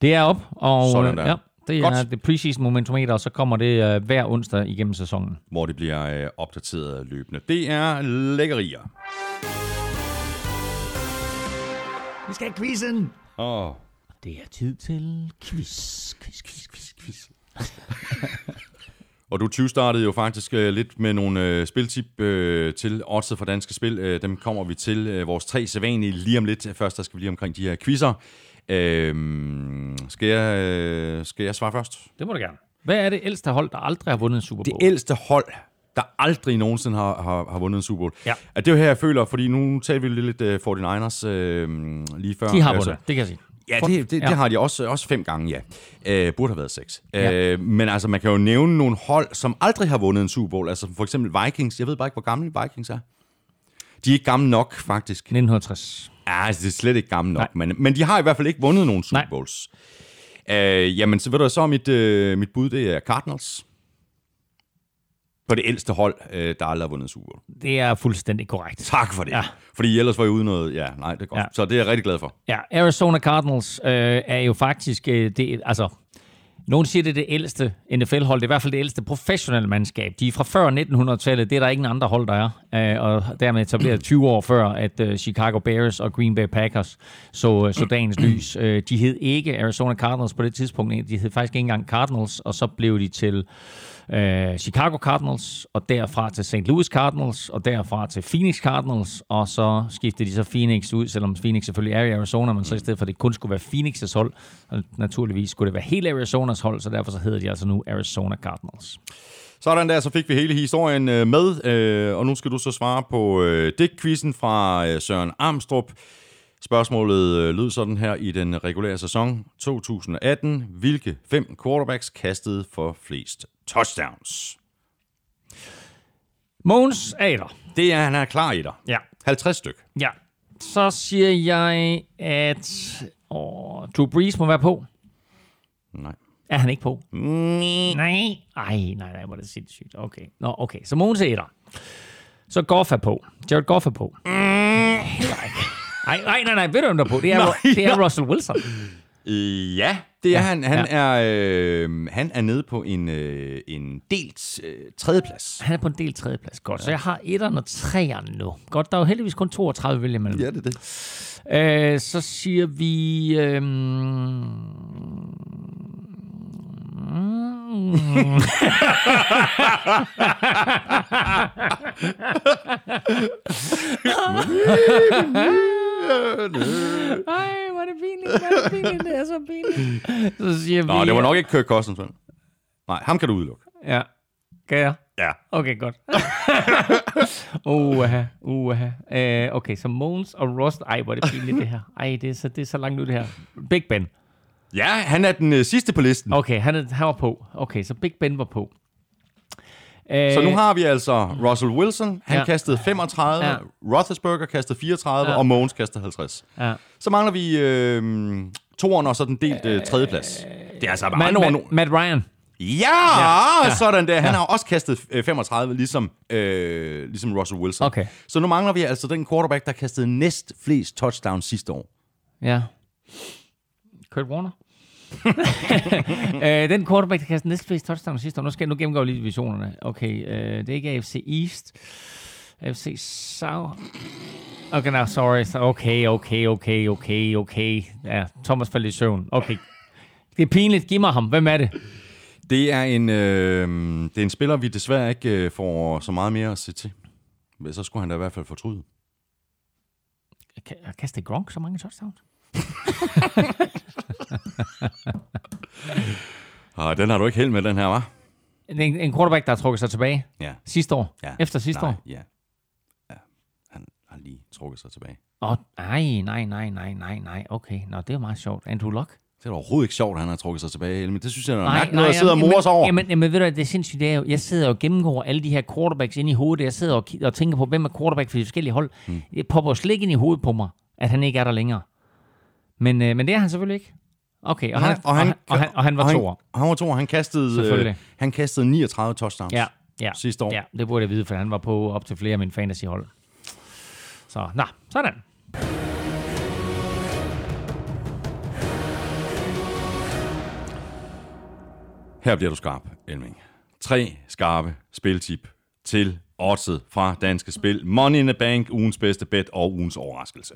Det er op, og Sådan der. ja, det Godt. er det preseason momentometer, og så kommer det uh, hver onsdag igennem sæsonen. Hvor det bliver uh, opdateret løbende. Det er lækkerier. Vi skal have quizzen! Åh. Oh. Det er tid til quiz, quiz, quiz, quiz, quiz. (laughs) Og du 20 startede jo faktisk uh, lidt med nogle uh, spiltip uh, til oddset for danske spil. Uh, dem kommer vi til. Uh, vores tre sædvanlige lige om lidt. Først der skal vi lige omkring de her quizzer. Øhm, skal, jeg, øh, skal jeg svare først? Det må du gerne. Hvad er det ældste hold, der aldrig har vundet en Super Bowl? Det ældste hold, der aldrig nogensinde har, har, har vundet en Super Bowl. Ja. At det er jo her, jeg føler, fordi nu talte vi lidt uh, 49ers uh, lige før. De har vundet, altså, det kan jeg sige. Ja, det, det, ja. det har de også, også fem gange, ja. Uh, burde have været seks. Ja. Uh, men altså, man kan jo nævne nogle hold, som aldrig har vundet en Super Bowl. Altså for eksempel Vikings. Jeg ved bare ikke, hvor gamle Vikings er. De er ikke gamle nok, faktisk. 1960. Ja, altså, det er slet ikke gammelt nok, men, men de har i hvert fald ikke vundet nogen Super Bowls. Uh, jamen, så ved du så, mit, uh, mit bud, det er Cardinals. På det ældste hold, uh, der aldrig har vundet Super Bowl. Det er fuldstændig korrekt. Tak for det. Ja. Fordi ellers var jeg ude noget... Ja, nej, det er godt. Ja. Så det er jeg rigtig glad for. Ja, Arizona Cardinals uh, er jo faktisk... Uh, det, altså, nogle siger, det er det ældste NFL-hold. Det er i hvert fald det ældste professionelle mandskab. De er fra før 1900-tallet. Det er der ingen andre hold, der er. Øh, og dermed etableret 20 år før, at øh, Chicago Bears og Green Bay Packers så, øh, så dagens lys. De hed ikke Arizona Cardinals på det tidspunkt, de hed faktisk ikke engang Cardinals, og så blev de til øh, Chicago Cardinals, og derfra til St. Louis Cardinals, og derfra til Phoenix Cardinals, og så skiftede de så Phoenix ud, selvom Phoenix selvfølgelig er i Arizona, men så i stedet for, at det kun skulle være Phoenix' hold, og naturligvis skulle det være hele Arizonas hold, så derfor så hedder de altså nu Arizona Cardinals. Sådan der, så fik vi hele historien øh, med, øh, og nu skal du så svare på øh, Dick-quizzen fra Søren Armstrong. Spørgsmålet øh, lød sådan her i den regulære sæson 2018. Hvilke fem quarterbacks kastede for flest touchdowns? Mogens Ader. Det er, han er klar i dig. Ja. 50 styk. Ja. Så siger jeg, at åh, Drew Brees må være på. Nej. Er han ikke på? Nej. Nej. Ej, nej, nej, hvor er det sindssygt. Okay. Nå, okay. Så Mogens Ader. Så Goff er på. Jared Goff er på. Mm. Nej, nej, nej, nej. Ved du, hvem der er på? Det er, Nej, det er ja. Russell Wilson. Øh, ja, det er Ja, han. Han, er, øh, han er nede på en, øh, en delt øh, tredjeplads. Han er på en del tredjeplads. Godt. Så jeg har etteren og treeren nu. Godt, der er jo heldigvis kun 32 vælge imellem. Ja, det er det. Øh, så siger vi... Øhm... Mm. (laughs) (laughs) Ej, hvor er det pinligt, hvor er det pinligt, det er så pinligt. Så siger vi... Nå, det var nok ikke Kirk Cousins, vel? Nej, ham kan du udelukke. Ja. Kan jeg? Ja. Okay, godt. (laughs) Uha, uha. Uh, okay, så Måns og Rust. Ej, hvor er det pinligt, det her. Ej, det er så, det er så langt ud, det her. Big Ben. Ja, han er den øh, sidste på listen. Okay, han, er, han var på. Okay, så Big Ben var på. Så nu har vi altså Russell Wilson, han Ja. ja. kastede 35, Ja. ja. Roethlisberger kastede 34, Ja. ja. og Mogens kastede 50. Ja. Så mangler vi øh, toeren og så den delt øh, tredjeplads. Det er altså Matt, over nu. Matt, Matt Ryan. Ja, Ja. ja, sådan der. Han har også kastet øh, 35, ligesom, øh, ligesom Russell Wilson. Okay. Så nu mangler vi altså den quarterback, der kastede næst flest touchdowns sidste år. Ja. Kurt Warner. (laughs) øh, den quarterback, der kastede næstflest touchdown sidste år. Nu skal jeg nu gennemgå lige divisionerne. Okay, øh, det er ikke AFC East. AFC South. Okay, no, sorry. Okay, okay, okay, okay, okay. Ja, Thomas faldt i søvn. Okay. Det er pinligt. Giv mig ham. Hvem er det? Det er en, øh, det er en spiller, vi desværre ikke øh, får så meget mere at se til. Men så skulle han da i hvert fald fortryde. Ka- Kaster Gronk så mange touchdowns? Og (laughs) den har du ikke held med, den her, var? En, en quarterback, der har trukket sig tilbage Ja. sidste år. ja. Efter sidste Nej, år. Ja. ja. Han har lige trukket sig tilbage. Åh, oh, nej, nej, nej, nej, nej, nej. Okay, nå, det er meget sjovt. Andrew Luck? Det er da overhovedet ikke sjovt, at han har trukket sig tilbage. Men det synes jeg er Nej, mærkeligt, noget at sidde og jamen, mor sig over. Jamen, jamen, ved du, hvad, det er sindssygt, det er jo, jeg sidder og gennemgår alle de her quarterbacks ind i hovedet. Jeg sidder og, ki- og tænker på, hvem er quarterback for de forskellige hold. Hmm. Det popper slet ikke ind i hovedet på mig, at han ikke er der længere. Men, øh, men det er han selvfølgelig ikke. Okay, og, han, og, han, og, han, og han var han, toer. Han var toer. Han kastede, øh, han kastede 39 touchdowns Ja, ja, sidste år. ja, det burde jeg vide, for han var på op til flere af mine fantasyhold. Så, nå, sådan. Her bliver du skarp, Elming. Tre skarpe spiltip til oddset fra Danske Spil. Money in the Bank, ugens bedste bet og ugens overraskelse.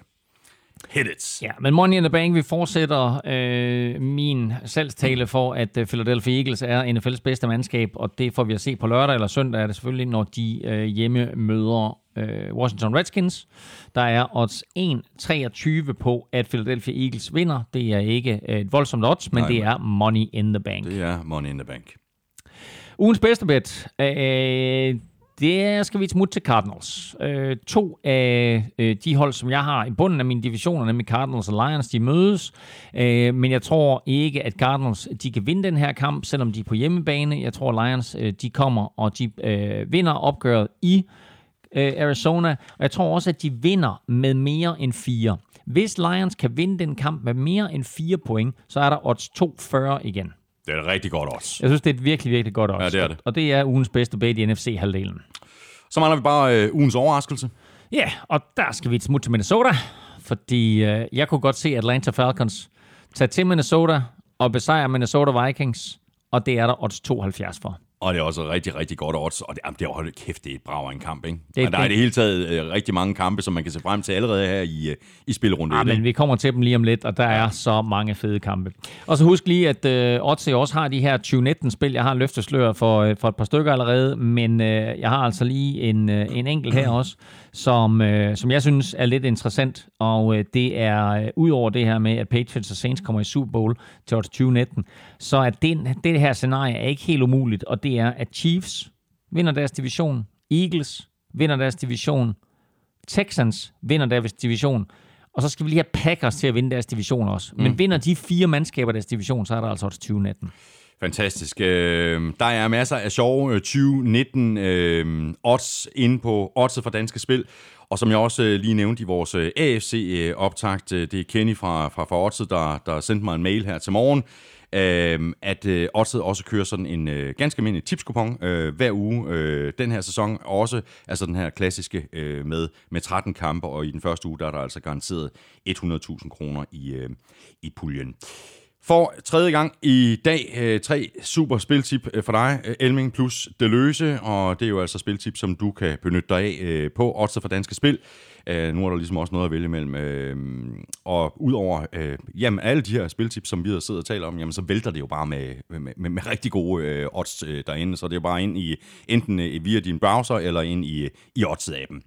Hit it. Ja, men Money in the Bank, vi fortsætter øh, min salgstale for, at øh, Philadelphia Eagles er NFL's bedste mandskab, og det får vi at se på lørdag eller søndag, er det selvfølgelig, når de øh, hjemme møder øh, Washington Redskins. Der er odds 1,23 på, at Philadelphia Eagles vinder. Det er ikke øh, et voldsomt odds, men Nej, det er Money in the Bank. Det er Money in the Bank. Ugens bedste bet, øh, det skal vi et smut til Cardinals. Øh, to af øh, de hold, som jeg har i bunden af mine divisioner, nemlig Cardinals og Lions, de mødes. Øh, men jeg tror ikke, at Cardinals de kan vinde den her kamp, selvom de er på hjemmebane. Jeg tror, Lions øh, de kommer, og de øh, vinder opgøret i øh, Arizona. Og jeg tror også, at de vinder med mere end fire. Hvis Lions kan vinde den kamp med mere end fire point, så er der odds 240 igen. Det er et rigtig godt odds. Jeg synes, det er et virkelig, virkelig godt odds. Ja, det er det. Og det er ugens bedste bet i NFC-halvdelen. Så mangler vi bare øh, ugens overraskelse. Ja, og der skal vi et smut til Minnesota, fordi øh, jeg kunne godt se Atlanta Falcons tage til Minnesota og besejre Minnesota Vikings, og det er der odds 72 for. Og det er også rigtig, rigtig godt odds. Og det, jamen, det er jo kæft, det er et brav en kamp, ikke? Det- og der er i det- hele taget øh, rigtig mange kampe, som man kan se frem til allerede her i, øh, i spilrunde. Ja, et, men ikke? vi kommer til dem lige om lidt, og der er så mange fede kampe. Og så husk lige, at øh, Oddsee også har de her 2019-spil. Jeg har løfteslør for, øh, for et par stykker allerede, men øh, jeg har altså lige en, øh, en enkelt her også, som, øh, som jeg synes er lidt interessant. Og øh, det er, øh, ud over det her med, at Patriots og Saints kommer i Super Bowl til odds 2019, så er det, det her scenarie er ikke helt umuligt, og det er, at Chiefs vinder deres division, Eagles vinder deres division, Texans vinder deres division, og så skal vi lige have Packers til at vinde deres division også. Men vinder de fire mandskaber deres division, så er der altså også 2019. Fantastisk. Øh, der er masser af sjove 2019 øh, øhm, odds inde på Oddset for Danske Spil. Og som jeg også øh, lige nævnte i vores øh, AFC-optagt, øh, det er Kenny fra, fra, fra Oddset, der, der sendte mig en mail her til morgen, øh, at øh, Oddset også kører sådan en øh, ganske almindelig tipskupon øh, hver uge øh, den her sæson. Også altså den her klassiske øh, med, med 13 kampe, og i den første uge der er der altså garanteret 100.000 kroner i, øh, i puljen. For tredje gang i dag øh, tre super spiltip øh, for dig, øh, Elming plus Deløse, og det er jo altså spiltip, som du kan benytte dig af øh, på Odds for Danske Spil. Øh, nu er der ligesom også noget at vælge mellem. Øh, og udover øh, jamen, alle de her spiltips, som vi har siddet og talt om, jamen, så vælter det jo bare med, med, med, med rigtig gode øh, odds øh, derinde. Så det er bare ind i enten øh, via din browser eller ind i, i odds-appen.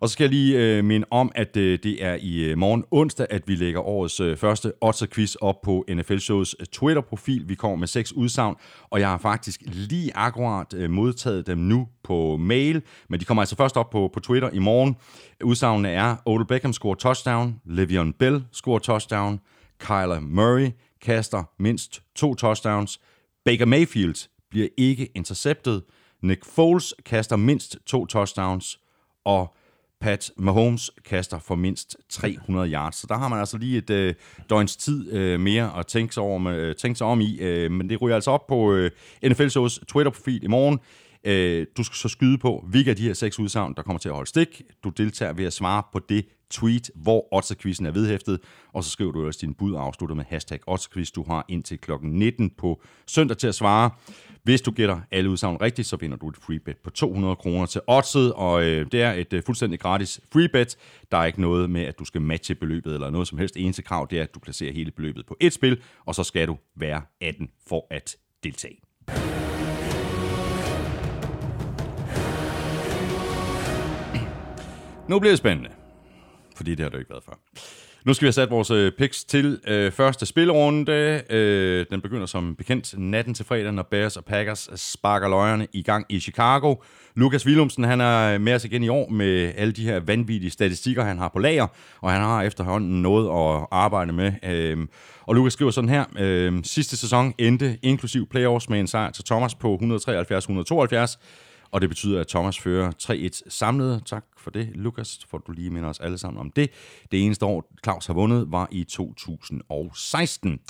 Og så skal jeg lige øh, minde om, at øh, det er i øh, morgen onsdag, at vi lægger årets øh, første odds-quiz op på NFL Shows øh, Twitter-profil. Vi kommer med seks udsagn, og jeg har faktisk lige akkurat øh, modtaget dem nu på mail, men de kommer altså først op på, på Twitter i morgen. Udsagnene er, Odell Beckham scorer touchdown, Le'Veon Bell scorer touchdown, Kyler Murray kaster mindst to touchdowns, Baker Mayfield bliver ikke interceptet, Nick Foles kaster mindst to touchdowns, og Pat Mahomes kaster for mindst 300 yards. Så der har man altså lige et øh, døgns tid øh, mere at tænke sig, over, med, øh, tænke sig om i. Øh, men det ryger altså op på øh, NFL Shows Twitter-profil i morgen. Øh, du skal så skyde på, hvilke af de her seks udsagn, der kommer til at holde stik. Du deltager ved at svare på det tweet, hvor Otterquizzen er vedhæftet, og så skriver du også din bud afsluttet med hashtag Otterquiz. Du har indtil klokken 19 på søndag til at svare. Hvis du gætter alle udsagn rigtigt, så vinder du et free bet på 200 kroner til Oddset, og øh, det er et øh, fuldstændig gratis free bet. Der er ikke noget med, at du skal matche beløbet eller noget som helst. Eneste krav, det er, at du placerer hele beløbet på et spil, og så skal du være 18 for at deltage. Nu bliver det spændende, fordi det har det jo ikke været før. Nu skal vi have sat vores øh, picks til øh, første spilrunde. Øh, den begynder som bekendt natten til fredag, når Bears og Packers sparker løjerne i gang i Chicago. Lukas Willumsen han er med os igen i år med alle de her vanvittige statistikker, han har på lager, og han har efterhånden noget at arbejde med. Øh, og Lukas skriver sådan her, øh, sidste sæson endte inklusiv playoffs med en sejr til Thomas på 173-172, og det betyder, at Thomas fører 3-1 samlet. Tak for det, Lukas, for du lige minder os alle sammen om det. Det eneste år, Claus har vundet, var i 2016.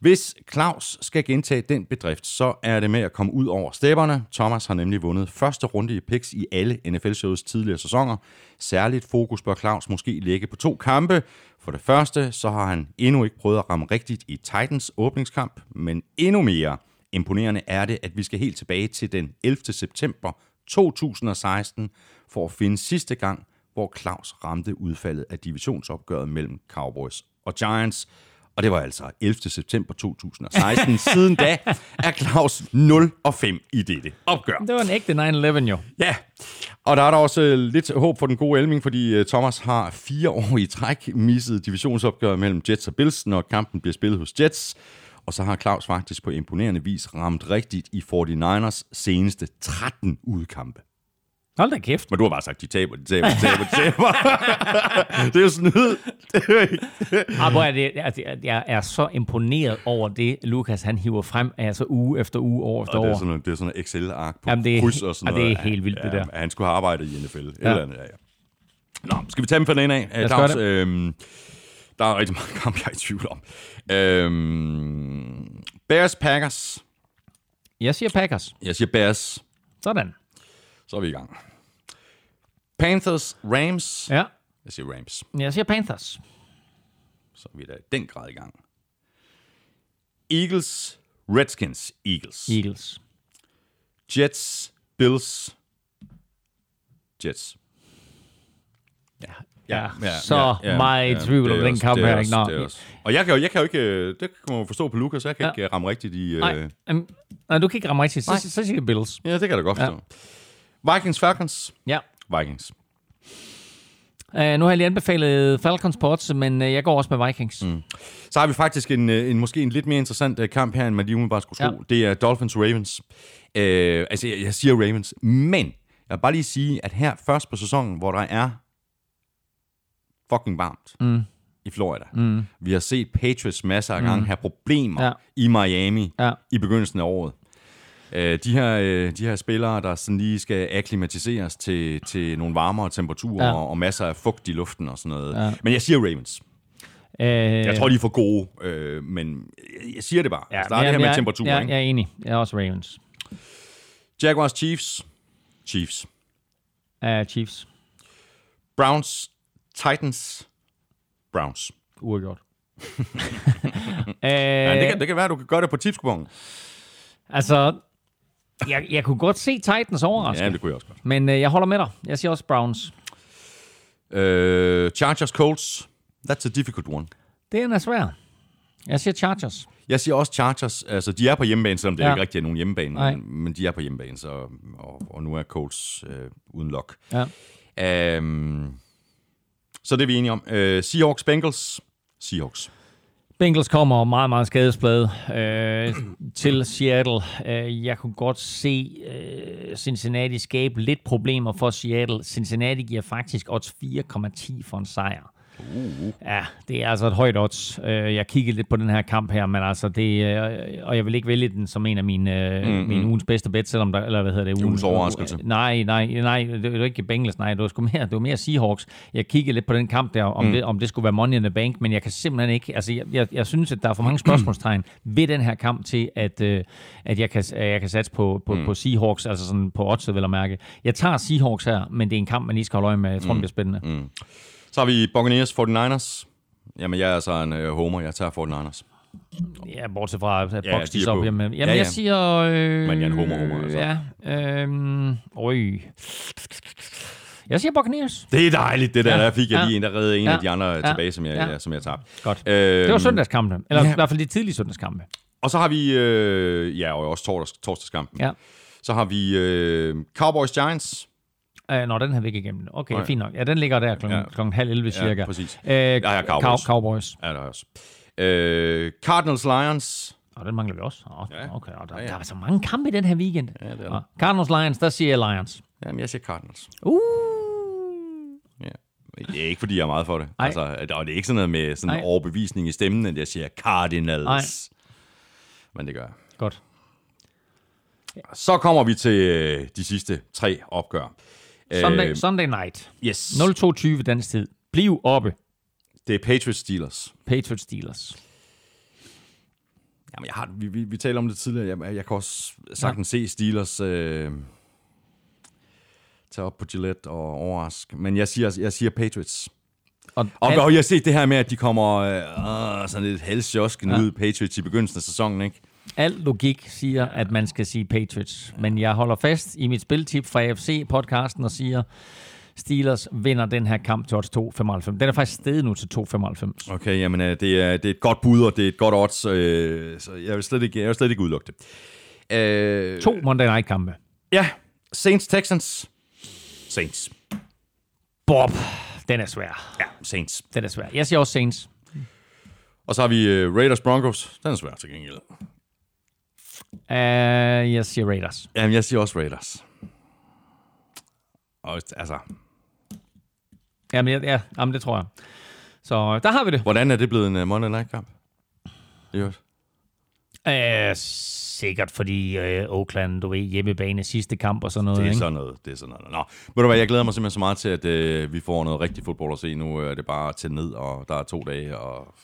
Hvis Claus skal gentage den bedrift, så er det med at komme ud over stepperne. Thomas har nemlig vundet første runde i picks i alle NFL-shows tidligere sæsoner. Særligt fokus bør Claus måske lægge på to kampe. For det første, så har han endnu ikke prøvet at ramme rigtigt i Titans åbningskamp, men endnu mere imponerende er det, at vi skal helt tilbage til den 11. september 2016 for at finde sidste gang, hvor Claus ramte udfaldet af divisionsopgøret mellem Cowboys og Giants. Og det var altså 11. september 2016. (laughs) Siden da er Claus 0 og 5 i dette opgør. Det var en ægte 9-11 jo. Ja, og der er der også øh, lidt håb for den gode Elming, fordi øh, Thomas har fire år i træk misset divisionsopgøret mellem Jets og Bills, når kampen bliver spillet hos Jets. Og så har Claus faktisk på imponerende vis ramt rigtigt i 49ers seneste 13 udkampe. Hold da kæft. Men du har bare sagt, de taber, de taber, de taber, de taber. (laughs) det er jo snyd. Det. Ah, det, altså, jeg er så imponeret over det, Lukas han hiver frem, altså uge efter uge, år efter Og det er sådan noget, det er sådan noget Excel-ark på Jamen, det er- kryds og sådan ja, det er noget. helt vildt, det ja, der. Han skulle have arbejdet i NFL. Ja. Eller andet, ja, ja. Nå, skal vi tage dem fra den af? os Claus, gøre øhm, der er rigtig mange kampe, jeg er i tvivl om. Øhm, Bears Packers. Jeg siger Packers. Jeg siger Bears. Sådan. Så er vi i gang. Panthers Rams. Ja. Jeg siger Rams. Jeg siger Panthers. Så er vi da i den grad i gang. Eagles Redskins. Eagles. Eagles. Jets, Bills, Jets. Ja, så meget i tvivl om den kamp er her. også- Nå, Og jeg kan, jo, jeg kan jo ikke, øh, det kan man forstå på Lukas, jeg kan Ja. ikke øh, ramme rigtigt i... Nej, Øh, um, nej, du kan ikke ramme rigtigt. Så, så, så siger jeg Bills. ja, det kan jeg da godt forstå. Ja. Vikings, Falcons, Ja. Vikings. Uh, nu har jeg lige anbefalet Falcons odds, men uh, jeg går også med Vikings. Mm. Så har vi faktisk en, øh, en måske en lidt mere interessant øh, kamp her, end man lige umiddelbart skulle tro. Ja. Ja. Det er Dolphins-Ravens. Øh, altså, jeg, jeg siger Ravens, men jeg vil bare lige sige, at her først på sæsonen, hvor der er fucking varmt mm. i Florida. Mm. Vi har set Patriots masser af gange mm. have problemer Ja. i Miami Ja. i begyndelsen af året. Øh, de, her, øh, de her spillere, der sådan lige skal akklimatiseres til, til nogle varmere temperaturer Ja. og, og masser af fugt i luften og sådan noget. Ja. Men jeg siger Ravens. Uh, Jeg tror, de er for gode, øh, men jeg- siger det bare. Ja, altså, der er det her med jeg, temperatur, jeg, jeg er enig. Jeg er også Ravens. Jaguars, Chiefs, Chiefs. Uh, Chiefs. Browns, Titans, Browns. Uafgjort. uh, (laughs) Ja, det, kan, det kan være, du kan gøre det på tipskupongen. Altså, jeg, jeg kunne godt se Titans overraske, Ja, det kunne jeg også godt. men uh, jeg holder med dig. Jeg siger også Browns. Øh, Chargers, Colts. That's a difficult one. Det er svær. Jeg siger Chargers. Jeg siger også Chargers. Altså, de er på hjemmebane, selvom det Ja. ikke rigtig er nogen hjemmebane. Nej. Men, men de er på hjemmebane, så, og, og nu er Colts øh, uden lock. Ja. Um, så det er vi enige om. Øh, Seahawks, Bengals. Seahawks. Bengals kommer meget, meget skadesplade øh, til Seattle. Øh, jeg kunne godt se øh, Cincinnati skabe lidt problemer for Seattle. Cincinnati giver faktisk odds 4,10 for en sejr. Uh. Ja, det er altså et højt odds. Øh, jeg kiggede lidt på den her kamp her, men altså det, øh, og jeg vil ikke vælge den som en af mine, øh, mm, mine ugens bedste bet, selvom der, eller hvad hedder det? Ugens overraskelse. Nej, nej, nej, det var ikke Bengals, nej, det var, sgu mere, det var mere Seahawks. Jeg kiggede lidt på den kamp der, om, mm. det, om det skulle være Money in the Bank, men jeg kan simpelthen ikke, altså jeg, jeg, jeg synes, at der er for mange spørgsmålstegn (clears throat) ved den her kamp til, at, at jeg, kan, at jeg kan satse på, på, mm. på Seahawks, altså sådan på oddset, vil at mærke. Jeg tager Seahawks her, men det er en kamp, man lige skal holde øje med. Jeg tror, mm. det bliver spændende. Mm. Så har vi Buccaneers, 49ers. Jamen, jeg er altså en øh, homer. Jeg tager 49ers. Ja, bortset fra, at Ja, Box de er så på. Jamen, Ja, jeg ja. siger... Øh, Men jeg er en homer, homer, altså. Ja, øh, øj. Jeg siger Buccaneers. Det er dejligt, det der. Ja, Ja, der fik jeg ja. lige en, der redde en Ja, af de andre ja, tilbage, som jeg, ja. ja. som jeg tabte. Godt. Øhm, Det var søndagskampe. Eller ja. i hvert fald de tidlige søndagskampe. Og så har vi, øh, ja, og også tors, torsdagskampen. Ja. Så har vi øh, Cowboys Giants. Uh, nå, den vi ikke igennem. Okay, Nej. fint nok. Ja, den ligger der kl. Ja. ja. klokken halv 11 cirka. præcis. Uh, ja, Cowboys. Cow- Cowboys. Ja, der er også. Øh, Cardinals Lions. Og den mangler vi også. Oh, Ja. Okay, og der, Ja, ja. der er så mange kampe i den her weekend. Ja, det er der. Cardinals Lions, der siger jeg Lions. Jamen, jeg siger Cardinals. Uh. Ja. Det er ikke, fordi jeg er meget for det. Altså, og det er ikke sådan noget med sådan en overbevisning i stemmen, at jeg siger Cardinals. Nej. Men det gør jeg. Godt. Så kommer vi til øh, de sidste tre opgør. Sunday, Øh, Sunday night. yes. 02.20 dansk tid. Bliv oppe. Det er Patriots Steelers. Patriots Steelers. Jamen, jeg har, vi, vi, vi talte om det tidligere. Jeg, jeg kan også sagtens ja. se Steelers øh, tage op på Gillette og overraske. Men jeg siger, jeg siger Patriots. Og, Og, og jeg har set det her med, at de kommer øh, sådan lidt halsjosken ja. ud Patriots i begyndelsen af sæsonen, ikke? Alt logik siger, at man skal sige Patriots. Men jeg holder fast i mit spiltip fra AFC-podcasten og siger, Steelers vinder den her kamp til odds 2,95. Den er faktisk steget nu til 2,95. Okay, jamen øh, det er, det er et godt bud, og det er et godt odds, øh, så jeg vil slet ikke, jeg vil slet ikke udelukke det. Øh, To Monday Night-kampe. Ja, Saints Texans. Saints. Bob, den er svær. Ja, Saints. Den er svær. Jeg siger også Saints. Og så har vi øh, Raiders Broncos. Den er svær til gengæld. Uh, jeg siger Raiders. Jamen, jeg siger også Raiders. Og altså, Jamen, ja, ja, jamen, det tror jeg. Så der har vi det. hvordan er det blevet en uh, Monday Night kamp? Det er godt. Uh, sikkert fordi uh, Oakland, du ved, hjemmebane sidste kamp og sådan noget. Det er ikke? sådan noget. Det er sådan noget. Nå, ved du hvad, jeg glæder mig simpelthen så meget til, at øh, vi får noget rigtig fodbold at se. Nu er det bare til ned, og der er to dage, og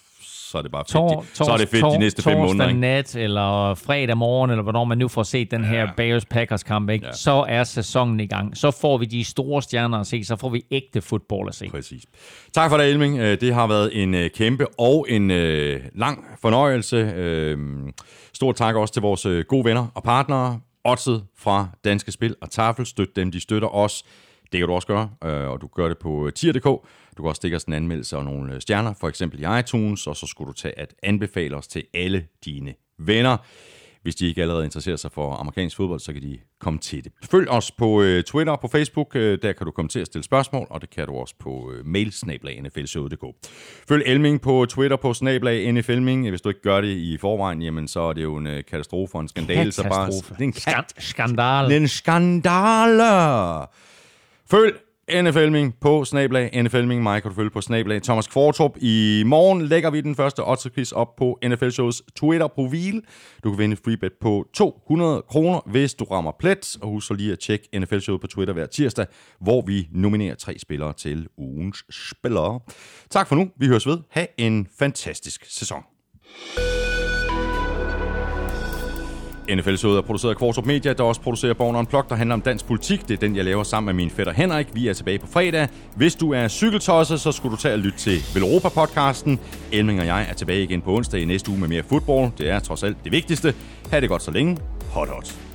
så er det bare fedt. Tor, så er det fedt tor, de næste fem måneder. Torsdag Ikke? nat, eller fredag morgen, eller hvornår man nu får set den her Ja. Bears-Packers-kamp, ikke? Ja. så er sæsonen i gang. Så får vi de store stjerner at se, så får vi ægte fodbold at se. Præcis. Tak for det, Elming. Øh, Det har været en øh, kæmpe og en øh, lang fornøjelse. Øh, Stort tak også til vores gode venner og partnere. Oddset fra Danske Spil og Tafel. Støt dem, de støtter os. Det kan du også gøre, og du gør det på tier.dk. Du kan også stikke os en anmeldelse og nogle øh, stjerner, for eksempel i iTunes, og så skulle du tage at anbefale os til alle dine venner. Hvis de ikke allerede interesserer sig for amerikansk fodbold, så kan de komme til det. Følg os på øh, Twitter og på Facebook. Øh, der kan du komme til at stille spørgsmål, og det kan du også på øh, mail nflshowet.dk. Følg Elming på Twitter på snablag nflming. Hvis du ikke gør det i forvejen, jamen, så er det jo en øh, katastrofe og en skandale. Så bare, Katastrofe. det er en Skan- skandal. det er en skandale. Følg NFLming på snablag NFLming. Mig kan du følge på snablag Thomas Kvartrup. I morgen lægger vi den første odds op på NFL Shows Twitter-profil. Du kan vinde freebet på 200 kroner, hvis du rammer plet. Og husk så lige at tjekke NFL Showet på Twitter hver tirsdag, hvor vi nominerer tre spillere til ugens spillere. Tak for nu. Vi høres ved. Ha' en fantastisk sæson. NFL-showet er produceret af Kvartrup Media, der også producerer Born Unplugged, der handler om dansk politik. Det er den, jeg laver sammen med min fætter Henrik. Vi er tilbage på fredag. Hvis du er cykeltosset, så skulle du tage og lytte til Velropa-podcasten. Elming og jeg er tilbage igen på onsdag i næste uge med mere fodbold. Det er trods alt det vigtigste. Ha' det godt så længe. Hot hot.